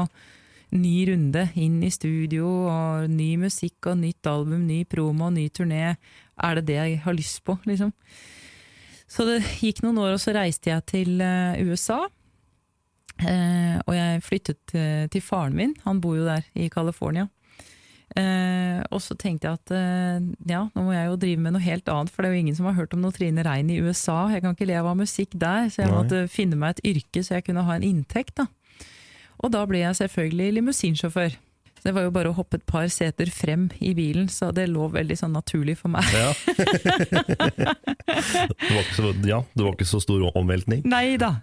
ny runde inn i studio og ny musikk og nytt album, ny promo, ny turné. Er det det jeg har lyst på, liksom? Så det gikk noen år, og så reiste jeg til eh, USA Eh, og jeg flyttet eh, til faren min, han bor jo der i California. Eh, og så tenkte jeg at eh, ja, nå må jeg jo drive med noe helt annet, for det er jo ingen som har hørt om noe Trine Rein i USA. Jeg kan ikke leve av musikk der, så jeg Nei. måtte finne meg et yrke så jeg kunne ha en inntekt. da. Og da ble jeg selvfølgelig limousinsjåfør. Så det var jo bare å hoppe et par seter frem i bilen, så det lå veldig sånn naturlig for meg. Ja. det, var ikke så, ja, det var ikke så stor omveltning. Nei da.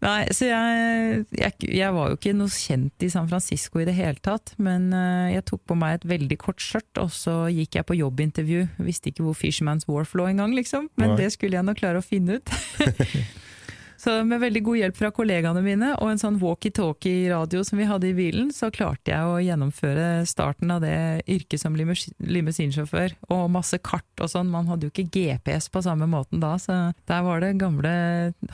Nei, så jeg, jeg, jeg var jo ikke noe kjent i San Francisco i det hele tatt, men eh, jeg tok på meg et veldig kort skjørt, og så gikk jeg på jobbintervju. Visste ikke hvor Fisherman's Wharf lå engang, liksom, men Nei. det skulle jeg nok klare å finne ut. Så med veldig god hjelp fra kollegaene mine og en sånn walkietalkie-radio som vi hadde i bilen, så klarte jeg å gjennomføre starten av det yrket som limousinsjåfør. Og masse kart og sånn. Man hadde jo ikke GPS på samme måten da, så der var det gamle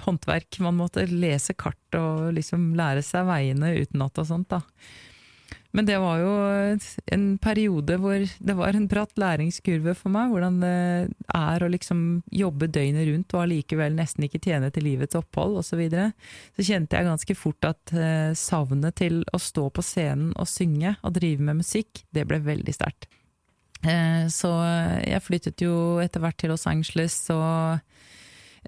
håndverk. Man måtte lese kart og liksom lære seg veiene utenat og sånt, da. Men det var jo en periode hvor det var en bratt læringskurve for meg, hvordan det er å liksom jobbe døgnet rundt og allikevel nesten ikke tjene til livets opphold osv. Så, videre. så kjente jeg ganske fort at eh, savnet til å stå på scenen og synge og drive med musikk, det ble veldig sterkt. Eh, så jeg flyttet jo etter hvert til Los Angeles og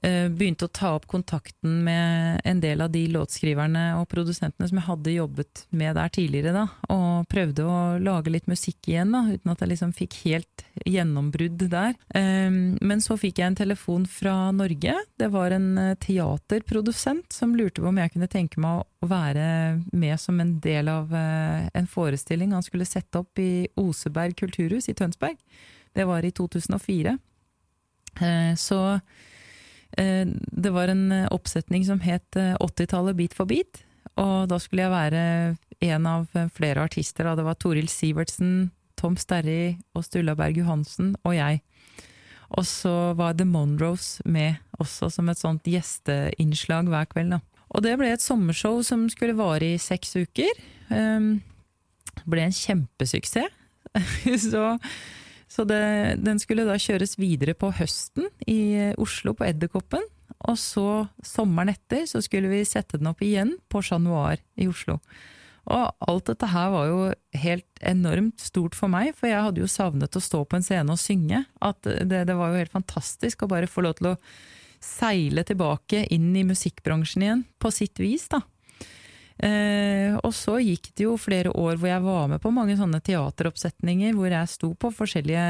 begynte å ta opp kontakten med en del av de låtskriverne og produsentene som jeg hadde jobbet med der tidligere, da, og prøvde å lage litt musikk igjen, da, uten at jeg liksom fikk helt gjennombrudd der. Eh, Men så fikk jeg en telefon fra Norge. Det var en eh, teaterprodusent som lurte på om jeg kunne tenke meg å være med som en del av eh, en forestilling han skulle sette opp i Oseberg kulturhus i Tønsberg. Det var i 2004. Eh, Så Eh, Det var en eh, oppsetning som het eh, 80-tallet bit for bit. og da skulle jeg være en av eh, flere artister. Da. Det var Toril Sivertsen, Tom Sterry og Sturla Berg Johansen og jeg. Og så var The Monroes med også som et sånt gjesteinnslag hver kveld. Da. Og det ble et sommershow som skulle vare i seks uker. Um, ble en kjempesuksess. så så det, den skulle da kjøres videre på høsten i Oslo, på Edderkoppen. Og så sommeren etter så skulle vi sette den opp igjen på Chat Noir i Oslo. Og alt dette her var jo helt enormt stort for meg, for jeg hadde jo savnet å stå på en scene og synge. At det, det var jo helt fantastisk å bare få lov til å seile tilbake inn i musikkbransjen igjen, på sitt vis, da. Eh, og så gikk det jo flere år hvor jeg var med på mange sånne teateroppsetninger, hvor jeg sto på forskjellige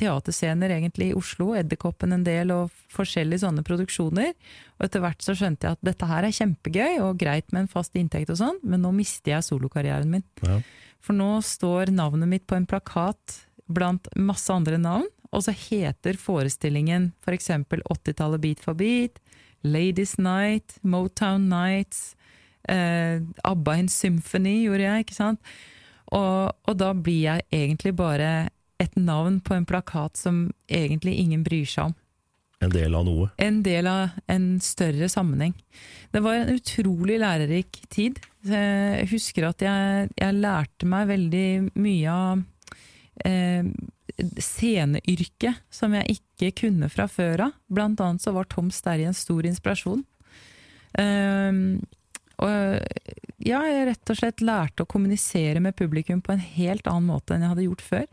teaterscener egentlig i Oslo, Edderkoppen en del, og forskjellige sånne produksjoner. Og etter hvert så skjønte jeg at dette her er kjempegøy og greit med en fast inntekt og sånn, men nå mister jeg solokarrieren min. Ja. For nå står navnet mitt på en plakat blant masse andre navn, og så heter forestillingen for eksempel 80-tallet Beat for beat, Ladies Night, Motown Nights, eh, ABBA in Symphony gjorde jeg, ikke sant? Og, og da blir jeg egentlig bare et navn på en plakat som egentlig ingen bryr seg om. En del av noe. en del av en større sammenheng. Det var en utrolig lærerik tid. Jeg husker at jeg, jeg lærte meg veldig mye av eh, sceneyrket som jeg ikke kunne fra før av. Blant annet så var Tom Sterry en stor inspirasjon. Eh, og ja, jeg rett og slett lærte å kommunisere med publikum på en helt annen måte enn jeg hadde gjort før.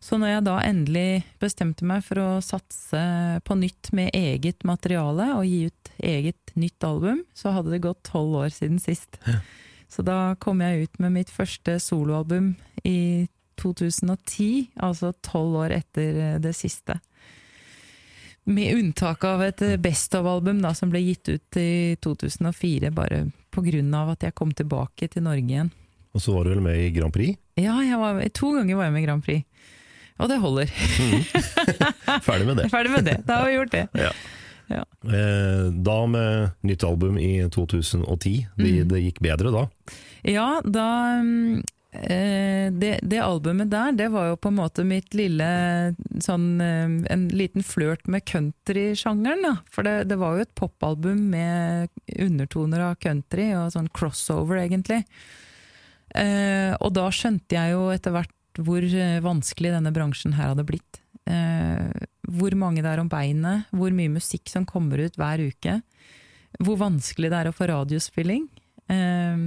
Så når jeg da endelig bestemte meg for å satse på nytt med eget materiale og gi ut eget nytt album, så hadde det gått tolv år siden sist. Så da kom jeg ut med mitt første soloalbum i 2010, altså tolv år etter det siste. Med unntak av et Best of-album som ble gitt ut i 2004, bare av at jeg kom tilbake til Norge igjen. Og så var du vel med i Grand Prix? Ja, jeg var, to ganger var jeg med i Grand Prix. Og det holder. Ferdig med det. Ferdig med det. Da har vi gjort det. Ja. Ja. Eh, da med nytt album i 2010. Det, Mm. det gikk bedre da? Ja, da mm, det, det albumet der, det var jo på en måte mitt lille sånn eh, En liten flørt med countrysjangeren, da. For det, det var jo et popalbum med undertoner av country, og sånn crossover, egentlig. Eh, og da skjønte jeg jo etter hvert hvor eh, vanskelig denne bransjen her hadde blitt. Eh, hvor mange det er om beinet, hvor mye musikk som kommer ut hver uke. Hvor vanskelig det er å få radiospilling. Eh,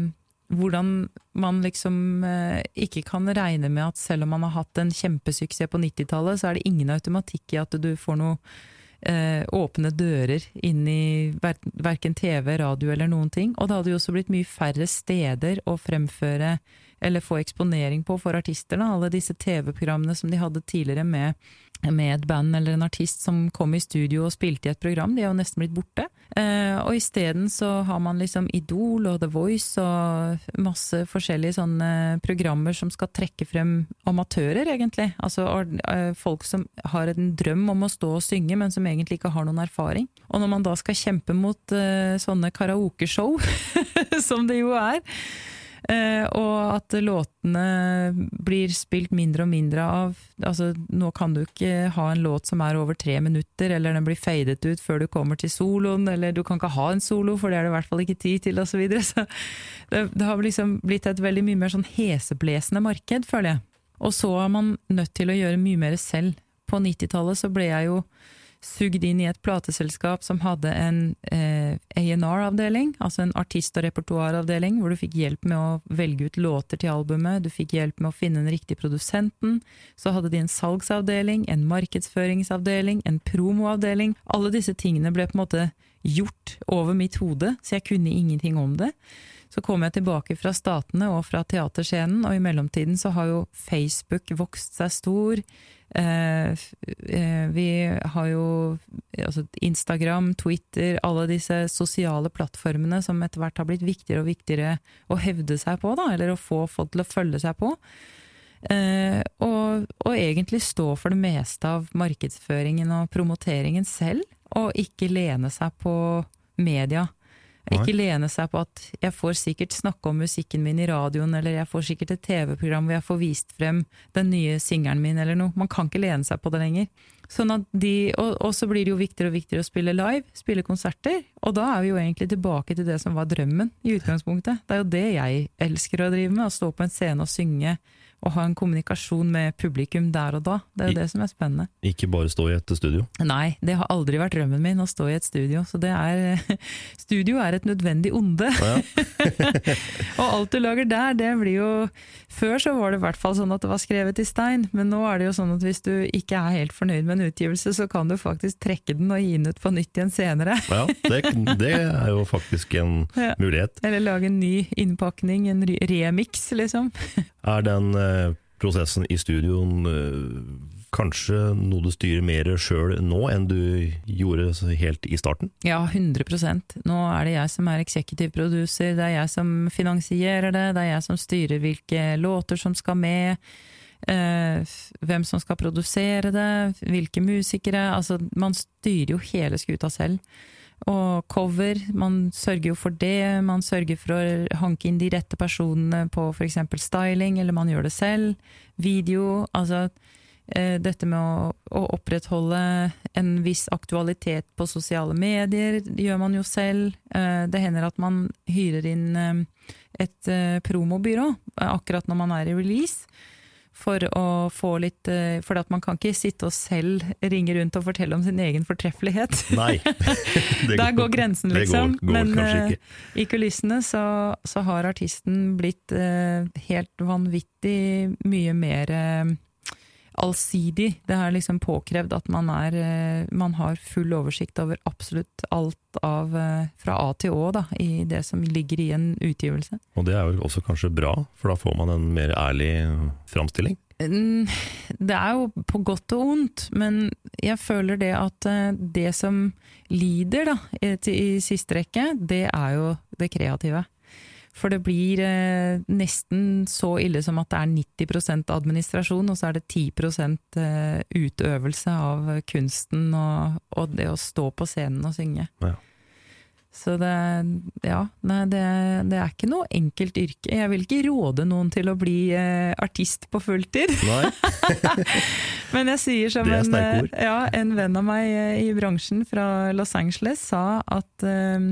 hvordan man liksom eh, ikke kan regne med at selv om man har hatt en kjempesuksess på 90-tallet, så er det ingen automatikk i at du får noe eh, åpne dører inn i ver verken TV, radio eller noen ting. Og det hadde jo også blitt mye færre steder å fremføre eller få eksponering på for artisterne. Alle disse TV-programmene som de hadde tidligere med, med et band eller en artist som kom i studio og spilte i et program, de er jo nesten blitt borte. Eh, og isteden så har man liksom Idol og The Voice og masse forskjellige sånne programmer som skal trekke frem amatører, egentlig. Altså eh, folk som har en drøm om å stå og synge, men som egentlig ikke har noen erfaring. Og når man da skal kjempe mot eh, sånne karaokeshow, som det jo er, og at låtene blir spilt mindre og mindre av. Altså, nå kan du ikke ha en låt som er over tre minutter, eller den blir fadet ut før du kommer til soloen, eller du kan ikke ha en solo, for det er det i hvert fall ikke tid til, osv. Så, videre. så det, det har liksom blitt et veldig mye mer sånn heseblesende marked, føler jeg. Og så er man nødt til å gjøre mye mer selv. På 90-tallet så ble jeg jo sugd inn i et plateselskap som hadde en eh, A&R-avdeling, altså en artist- og repertoaravdeling, hvor du fikk hjelp med å velge ut låter til albumet, du fikk hjelp med å finne den riktige produsenten, så hadde de en salgsavdeling, en markedsføringsavdeling, en promoavdeling. Alle disse tingene ble på en måte gjort over mitt hode, så jeg kunne ingenting om det. Så kom jeg tilbake fra statene og fra teaterscenen, og i mellomtiden så har jo Facebook vokst seg stor. Eh, eh, vi har jo altså Instagram, Twitter, alle disse sosiale plattformene som etter hvert har blitt viktigere og viktigere å hevde seg på, da, eller å få folk til å følge seg på. Eh, og, og egentlig stå for det meste av markedsføringen og promoteringen selv, og ikke lene seg på media. Ikke lene seg på at jeg får sikkert snakke om musikken min i radioen, eller jeg får sikkert et TV-program hvor jeg får vist frem den nye singelen min, eller noe. Man kan ikke lene seg på det lenger. Sånn de, og, og så blir det jo viktigere og viktigere å spille live, spille konserter. Og da er vi jo egentlig tilbake til det som var drømmen i utgangspunktet. Det er jo det jeg elsker å drive med, å stå på en scene og synge og ha en kommunikasjon med publikum der og da. Det er jo det som er spennende. Ikke bare stå i et studio? Nei, det har aldri vært drømmen min å stå i et studio. Så det er Studio er et nødvendig onde. Ja. og alt du lager der, det blir jo Før så var det i hvert fall sånn at det var skrevet i stein, men nå er det jo sånn at hvis du ikke er helt fornøyd med en utgivelse, så kan du faktisk trekke den og gi den ut på nytt igjen senere. Ja, det, det er jo faktisk en Ja. mulighet. Eller lage en ny innpakning, en remix, liksom. Er den eh, prosessen i studioen eh, kanskje noe du styrer mer sjøl nå enn du gjorde helt i starten? Ja, 100% Nå er det jeg som er eksekutiv producer, det er jeg som finansierer det, det er jeg som styrer hvilke låter som skal med, eh, hvem som skal produsere det, hvilke musikere. Altså, man styrer jo hele skuta selv. Og cover, man sørger jo for det, man sørger for å hanke inn de rette personene på f.eks. styling, eller man gjør det selv. Video, altså eh, dette med å, å opprettholde en viss aktualitet på sosiale medier gjør man jo selv. Eh, det hender at man hyrer inn eh, et promobyrå akkurat når man er i release. For å få litt eh, For at man kan ikke sitte og selv ringe rundt og fortelle om sin egen fortreffelighet. Nei. Det Der går grensen, liksom. går- går Men ikke. i kulissene så, så har artisten blitt eh, helt vanvittig mye mer allsidig. Det er liksom påkrevd at man, er, eh, man har full oversikt over absolutt alt av eh, fra A til Å da, i det som ligger i en utgivelse. Og det er vel også kanskje bra, for da får man en mer ærlig framstilling. Mm, Det er jo på godt og ondt, men jeg føler det at eh, det som lider da, i, i siste rekke, det er jo det kreative. For det blir eh, nesten så ille som at det er 90% administrasjon, og så er det 10 eh, utøvelse av kunsten og, og det å stå på scenen og synge. Ja. Så det, ja, nei, det, det er ikke noe enkelt yrke. Jeg vil ikke råde noen til å bli eh, artist på fulltid. Men jeg sier som en, eh, ja, en venn av meg eh, i bransjen fra Los Angeles sa at eh,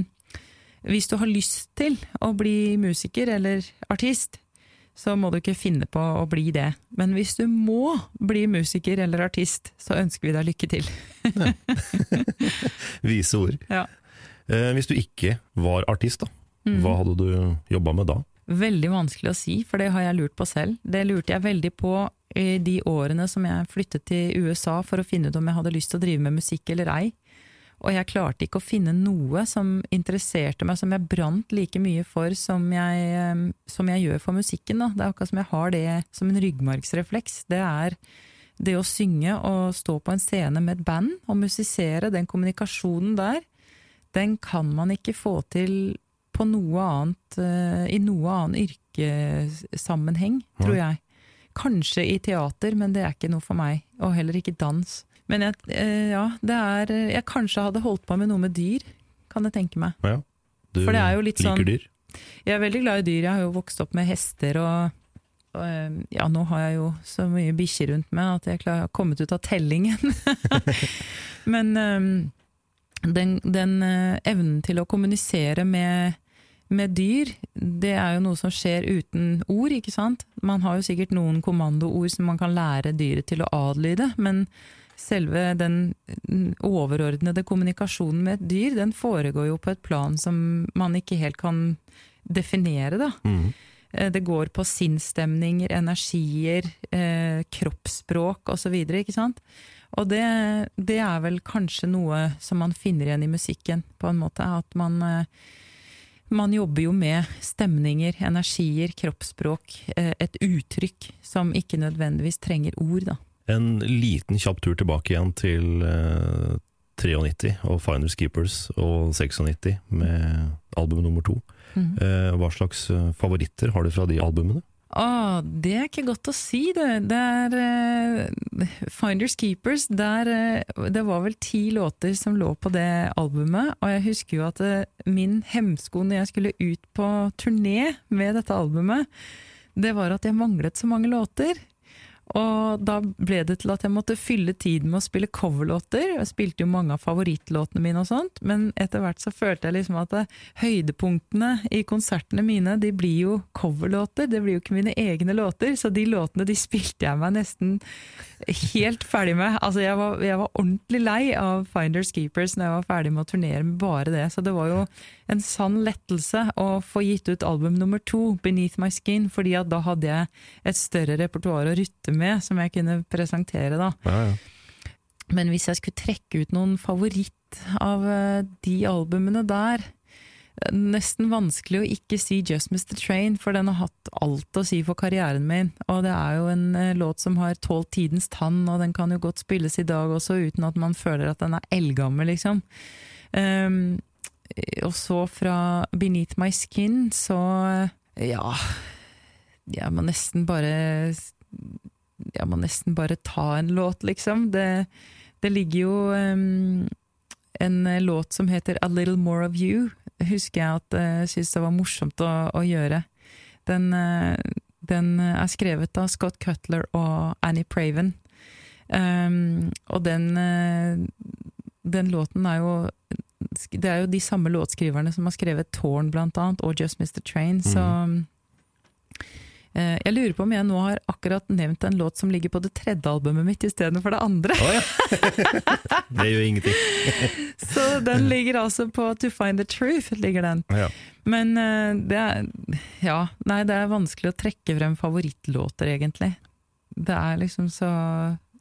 hvis du har lyst til å bli musiker eller artist, så må du ikke finne på å bli det. Men hvis du må bli musiker eller artist, så ønsker vi deg lykke til. Vise ord. Ja. Eh, hvis du ikke var artist, da, Mhm. hva hadde du jobba med da? Veldig vanskelig å si, for det har jeg lurt på selv. Det lurte jeg veldig på i de årene som jeg flyttet til USA for å finne ut om jeg hadde lyst til å drive med musikk eller ei. Og jeg klarte ikke å finne noe som interesserte meg, som jeg brant like mye for som jeg, eh, som jeg gjør for musikken. Da. Det er akkurat som jeg har det som en ryggmargsrefleks. Det er det å synge og stå på en scene med et band og musisere, den kommunikasjonen der, den kan man ikke få til på noe annet, eh, i noe annen yrkessammenheng, tror jeg. Kanskje i teater, men det er ikke noe for meg. Og heller ikke dans. Men jeg, eh, ja, det er Jeg kanskje hadde holdt på med noe med dyr, kan jeg tenke meg. Ja. Du For det er jo litt liker sånn- dyr? Jeg er veldig glad i dyr. Jeg har jo vokst opp med hester og og, eh, ja, nå har jeg jo så mye bikkjer rundt meg at jeg har kommet ut av tellingen. Men eh, den, den evnen til å kommunisere med, med dyr, det er jo noe som skjer uten ord, ikke sant? Man har jo sikkert noen kommandoord som man kan lære dyret til å adlyde, men selve den overordnede kommunikasjonen med et dyr, den foregår jo på et plan som man ikke helt kan definere, da. Mhm. Eh, Det går på sinnsstemninger, energier, eh, kroppsspråk osv., ikke sant. Og det, det er vel kanskje noe som man finner igjen i musikken, på en måte. At man, eh, man jobber jo med stemninger, energier, kroppsspråk, eh, et uttrykk som ikke nødvendigvis trenger ord, da. En liten kjapp tur tilbake igjen til eh, 93 og Finders Keepers og 96 med album nummer to. Mhm. Eh, hva slags eh, favoritter har du fra de albumene? Ah, det er ikke godt å si, det. Det er eh, Finders Keepers. Der, eh, det var vel ti låter som lå på det albumet, og jeg husker jo at eh, min hemsko når jeg skulle ut på turné med dette albumet, det var at jeg manglet så mange låter. Og da ble det til at jeg måtte fylle tiden med å spille coverlåter. Jeg spilte jo mange av favorittlåtene mine og sånt, men etter hvert så følte jeg liksom at det, høydepunktene i konsertene mine, de blir jo coverlåter, det blir jo ikke mine egne låter, så de låtene de spilte jeg meg nesten helt ferdig med. Altså jeg var, jeg var ordentlig lei av Finders Keepers når jeg var ferdig med å turnere med bare det, så det var jo en sann lettelse å få gitt ut album nummer to, Beneath My Skin, fordi at da hadde jeg et større repertoar å rutte med, som jeg kunne presentere da. Ja, ja. Men hvis jeg skulle trekke ut noen favoritt av eh, de albumene der, eh, nesten vanskelig å ikke si Just Mr. Train, for den har hatt alt å si for karrieren min. Og det er jo en eh, låt som har tålt tidens tann, og den kan jo godt spilles i dag også, uten at man føler at den er eldgammel, liksom. Um, og så fra Beneath My Skin, så ja Jeg må nesten bare jeg må nesten bare ta en låt, liksom. Det, det ligger jo um, en låt som heter A Little More of You, husker jeg at jeg uh, syntes det var morsomt å, å gjøre. Den, uh, den er skrevet av Scott Cutler og Annie Praven. Um, og den, uh, den låten er jo Det er jo de samme låtskriverne som har skrevet Torn, blant annet, og Just Mr. Train, så eh, Jeg lurer på om jeg nå har akkurat nevnt en låt som ligger på det tredje albumet mitt istedenfor det andre. Oh, ja. det gjør ingenting. Så den ligger altså på To Find the Truth. ligger den. Ja. Men eh, det er Ja, nei, det er vanskelig å trekke frem favorittlåter, egentlig. Det er liksom så,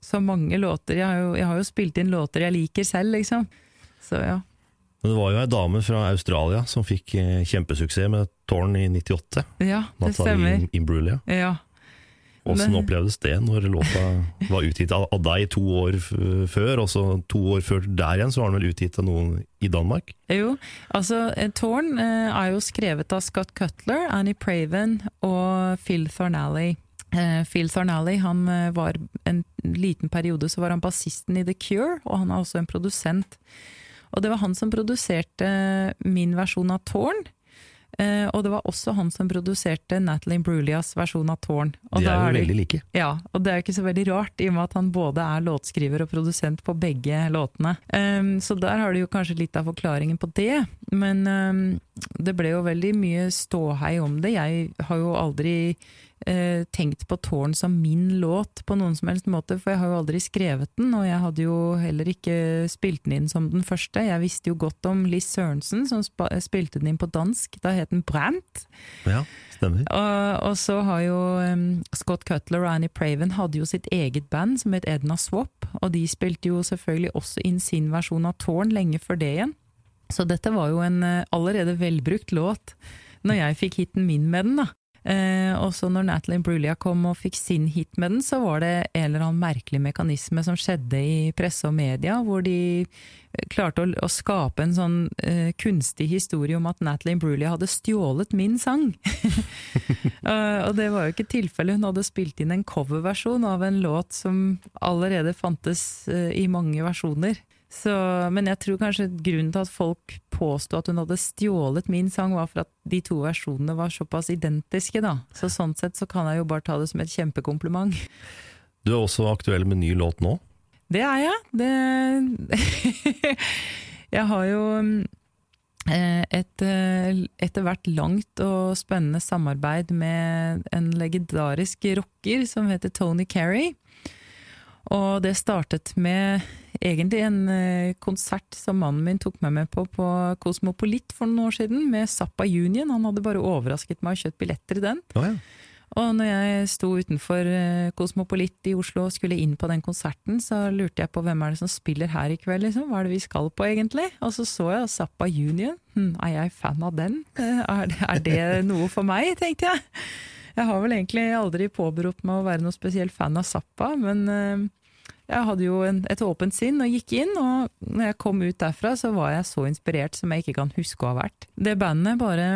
så mange låter. Jeg har, jo, jeg har jo spilt inn låter jeg liker selv, liksom. Så ja. Men det var jo ei dame fra Australia som fikk eh, kjempesuksess med Tårn i 98. Ja, det stemmer. Imbrulia. Ja. Åssen opplevdes det når låta var utgitt av deg to år før, og så to år før der igjen så var den vel utgitt av noen i Danmark? Jo, altså Tårn Torn eh, er jo skrevet av Scott Cutler, Annie Praven og Phil Thornalley. Eh, Phil Thornalley han eh, var en liten periode så var han bassisten i The Cure, og han er også en produsent. Og det var han som produserte min versjon av Tårn. Uh, og det var også han som produserte Natalie Brulias versjon av Tårn. De er jo det- veldig like. ja, og det er ikke så veldig rart, i og med at han både er låtskriver og produsent på begge låtene. Um, så der har du jo kanskje litt av forklaringen på det, men um, det ble jo veldig mye ståhei om det. Jeg har jo aldri eh, tenkt på Tårn som min låt på noen som helst måte, for jeg har jo aldri skrevet den, og jeg hadde jo heller ikke spilt den inn som den første. Jeg visste jo godt om Liz Sørensen, som spa spilte den inn på dansk. Da het den Brant. Ja, stemmer. Og, og så har jo um, Scott Cutler og Annie Praven hadde jo sitt eget band som het Edna Swap, og de spilte jo selvfølgelig også inn sin versjon av Torn lenge før det igjen. Så dette var jo en eh, allerede velbrukt låt når jeg fikk hiten min med den, da. Eh, også når Natalie Brulia kom og fikk sin hit med den, så var det en eller annen merkelig mekanisme som skjedde i presse og media, hvor de eh, klarte å, å skape en sånn eh, kunstig historie om at Natalie Brulia hadde stjålet min sang. Eh, og det var jo ikke tilfellet, hun hadde spilt inn en coverversjon av en låt som allerede fantes eh, i mange versjoner. Så, men jeg tror kanskje grunnen til at folk påsto at hun hadde stjålet min sang, var for at de to versjonene var såpass identiske, da. Så sånn sett så kan jeg jo bare ta det som et kjempekompliment. Du er også aktuell med ny låt nå. Det er jeg. Det Jeg har jo eh, et eh, etter hvert langt og spennende samarbeid med en legendarisk rocker som heter Tony Carey. Og det startet med egentlig en eh, konsert som mannen min tok meg med på på Kosmopolit for noen år siden, med Zappa Union. Han hadde bare overrasket meg og kjøpt billetter i den. Oh, ja. Og når jeg sto utenfor eh, Kosmopolit i Oslo og skulle inn på den konserten, så lurte jeg på hvem er det som spiller her i kveld, liksom? Hva er det vi skal på egentlig? Og så så jeg Zappa Union. Hm, er jeg fan av den? Eh, Er det, er det noe for meg, tenkte jeg. Jeg har vel egentlig aldri påberopt meg å være noe spesiell fan av Zappa, men eh, jeg hadde jo en, et åpent sinn og gikk inn, og når jeg kom ut derfra, så var jeg så inspirert som jeg ikke kan huske å ha vært. Det bandet bare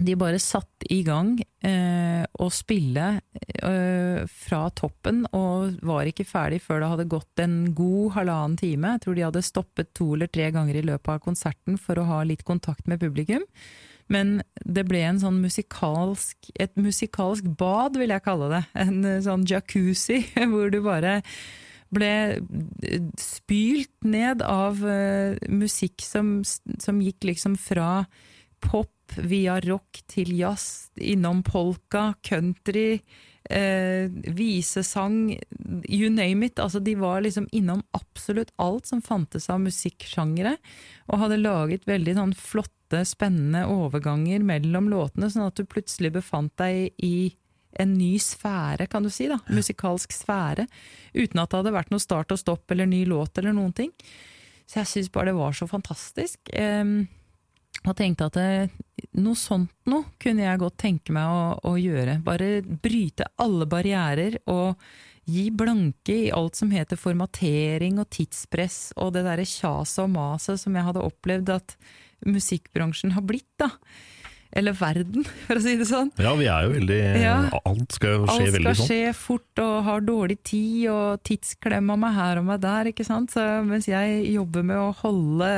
de bare satt i gang eh, å spille eh, fra toppen, og var ikke ferdig før det hadde gått en god halvannen time. Jeg tror de hadde stoppet to eller tre ganger i løpet av konserten for å ha litt kontakt med publikum. Men det ble en sånn musikalsk, et musikalsk bad, vil jeg kalle det. En eh, sånn jacuzzi, hvor du bare ble eh, spylt ned av eh, musikk som, som gikk liksom fra pop via rock til jazz, innom polka, country, eh, visesang, you name it. Altså, de var liksom innom absolutt alt som fantes av musikksjangere, og hadde laget veldig sånn flotte, spennende overganger mellom låtene, sånn at du plutselig befant deg i en ny sfære, kan du si, da, musikalsk sfære, uten at det hadde vært noe start og stopp eller ny låt eller noen ting. Så jeg syns bare det var så fantastisk. Em, og tenkte at det, noe sånt noe kunne jeg godt tenke meg å, å gjøre. Bare bryte alle barrierer og gi blanke i alt som heter formatering og tidspress og det derre kjaset og maset som jeg hadde opplevd at musikkbransjen har blitt, da. Eller verden, for å si det sånn. Ja, vi er jo veldig Ja. Alt skal jo skje Alt skal veldig sånn. skje fort og har dårlig tid, og tidsklemma meg her og meg der, ikke sant. Så mens jeg jobber med å holde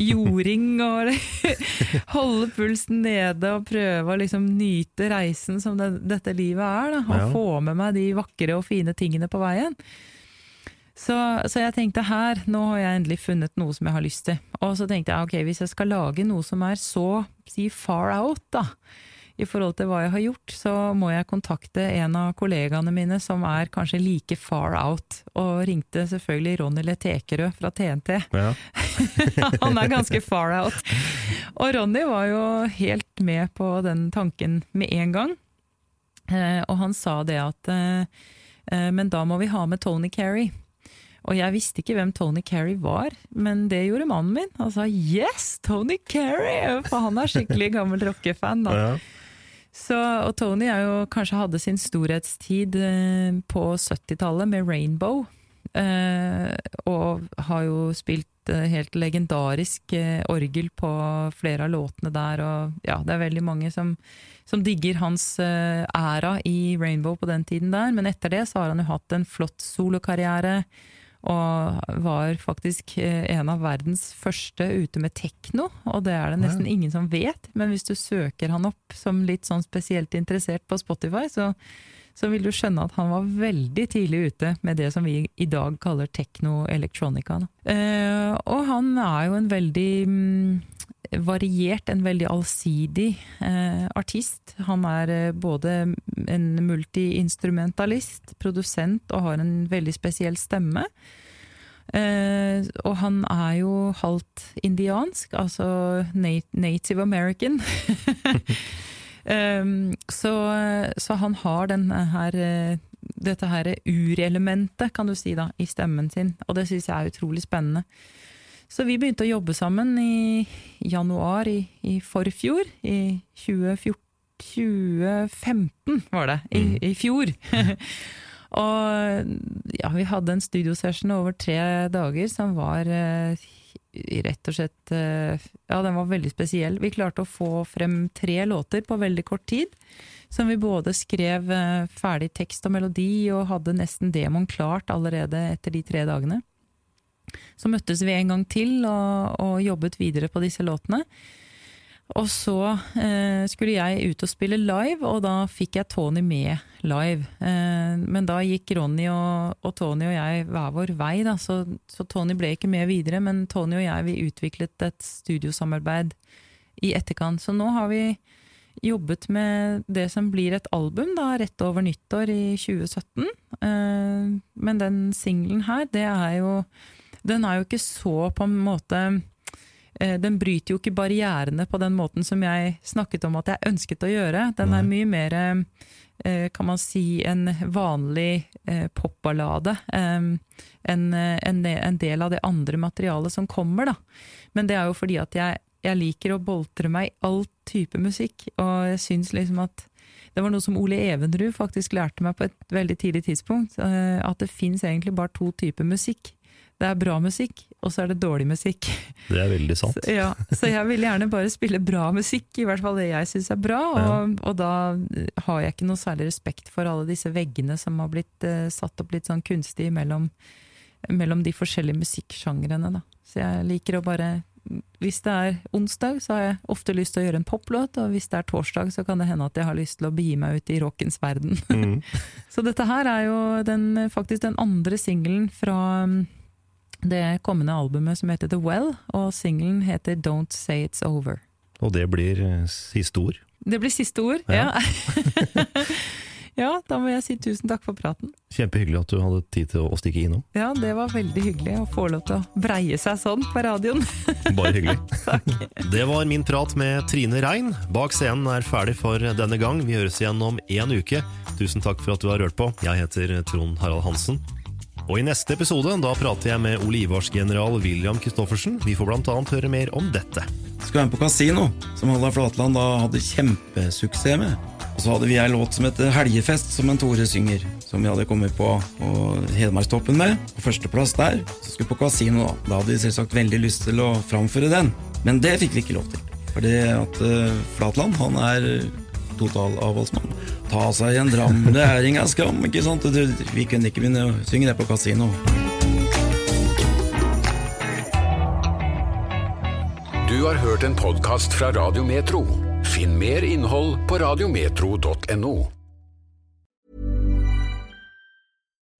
jording og holde pulsen nede og prøve å liksom nyte reisen som det, dette livet er, da, og Ja. få med meg de vakre og fine tingene på veien. Så, så jeg tenkte her, nå har jeg endelig funnet noe som jeg har lyst til. Og så tenkte jeg ok, hvis jeg skal lage noe som er så si far out, da, i forhold til hva jeg har gjort, så må jeg kontakte en av kollegaene mine som er kanskje like far out, og ringte selvfølgelig Ronny Letekerød fra TNT. Ja. Han er ganske far out. Og Ronny var jo helt med på den tanken med en gang. Eh, og han sa det at eh, eh, men da må vi ha med Tony Carey. Og jeg visste ikke hvem Tony Carey var, men det gjorde mannen min. Han sa 'yes, Tony Carey'! For han er skikkelig gammel rockefan. da. Ja. Så, og Tony er jo, kanskje hadde sin storhetstid eh, på 70-tallet med Rainbow. Eh, og har jo spilt eh, helt legendarisk orgel på flere av låtene der. Og ja, det er veldig mange som, som digger hans æra i Rainbow på den tiden der. Men etter det så har han jo hatt en flott solokarriere. Og var faktisk eh, en av verdens første ute med tekno, og det er det nesten ingen som vet. Men hvis du søker han opp som litt sånn spesielt interessert på Spotify, så, så vil du skjønne at han var veldig tidlig ute med det som vi i dag kaller tekno electronica. da. Eh, og han er jo en veldig um, variert, en veldig allsidig uh, artist. Han er uh, både en multiinstrumentalist, produsent og har en veldig spesiell stemme. Uh, og han er jo halvt indiansk, altså na- native american. um, så, så han har den her dette her urelementet, kan du si, da, i stemmen sin, og det syns jeg er utrolig spennende. Så vi begynte å jobbe sammen i januar i, i forfjor, i 2014, 2015 var det, i, i fjor. og ja, vi hadde en studiosession over tre dager som var eh, rett og slett eh, Ja, den var veldig spesiell. Vi klarte å få frem tre låter på veldig kort tid. Som vi både skrev eh, ferdig tekst og melodi, og hadde nesten demoen klart allerede etter de tre dagene. Så møttes vi en gang til og, og jobbet videre på disse låtene. Og så eh, skulle jeg ut og spille live, og da fikk jeg Tony med live. Eh, men da gikk Ronny og, og Tony og jeg hver vår vei, da, så, så Tony ble ikke med videre. Men Tony og jeg vi utviklet et studiosamarbeid i etterkant. Så nå har vi jobbet med det som blir et album da, rett over nyttår i 2017. Eh, men den singelen her, det er jo Den er jo ikke så på en måte den bryter jo ikke barrierene på den måten som jeg snakket om at jeg ønsket å gjøre. Den er mye mer, eh, kan man si, en vanlig eh, popballade. enn En, en, en del av det andre materialet som kommer, da. Men det er jo fordi at jeg, jeg liker å boltre meg i all type musikk, og jeg syns liksom at det var noe som Ole Evenrud faktisk lærte meg på et veldig tidlig tidspunkt, eh, at det fins egentlig bare to typer musikk. Det er bra musikk, og så er det dårlig musikk. Det er veldig sant. Så, ja, så jeg vil gjerne bare spille bra musikk, i hvert fall det jeg syns er bra. Og, og da har jeg ikke noe særlig respekt for alle disse veggene som har blitt uh, satt opp litt sånn kunstig mellom, mellom de forskjellige musikksjangrene. Da. Så jeg liker å bare Hvis det er onsdag, så har jeg ofte lyst til å gjøre en poplåt, og hvis det er torsdag, så kan det hende at jeg har lyst til å begi meg ut i rockens verden. Mm. så dette her er jo den, faktisk den andre singelen fra det kommende albumet som heter The Well, og singelen heter Don't Say It's Over. Og det blir eh, siste ord. Det blir siste ord, ja. ja, da må jeg si tusen takk for praten. Kjempehyggelig at du hadde tid til å stikke innom. Ja, det var veldig hyggelig å få lov til å breie seg sånn på radioen. Bare hyggelig. Det var min prat med Trine Rein. Bak scenen er ferdig for denne gang. Vi høres igjen om én uke. Tusen takk for at du har rørt på. Jeg heter Trond Harald Hansen. Og I neste episode da prater jeg med olivarsgeneral William Christoffersen. Vi får annet høre mer om dette. Skal være med på Casino, som Halla Flatland da hadde kjempesuksess med. Og så hadde vi ei låt som heter Helgefest, som en Tore synger. Som vi hadde kommet på, og Hedmarkstoppen med. På førsteplass der. Så skulle vi på Casino, da. Da hadde vi selvsagt veldig lyst til å framføre den. Men det fikk vi ikke lov til. Fordi at uh, Flatland, han er totalavholdsmann. Ta seg en dram, det er inga skam, ikke sant? Vi kunne ikke begynne å synge det på kasino. Du har hørt en podkast fra Radio Metro. Finn mer innhold på radiometro.no.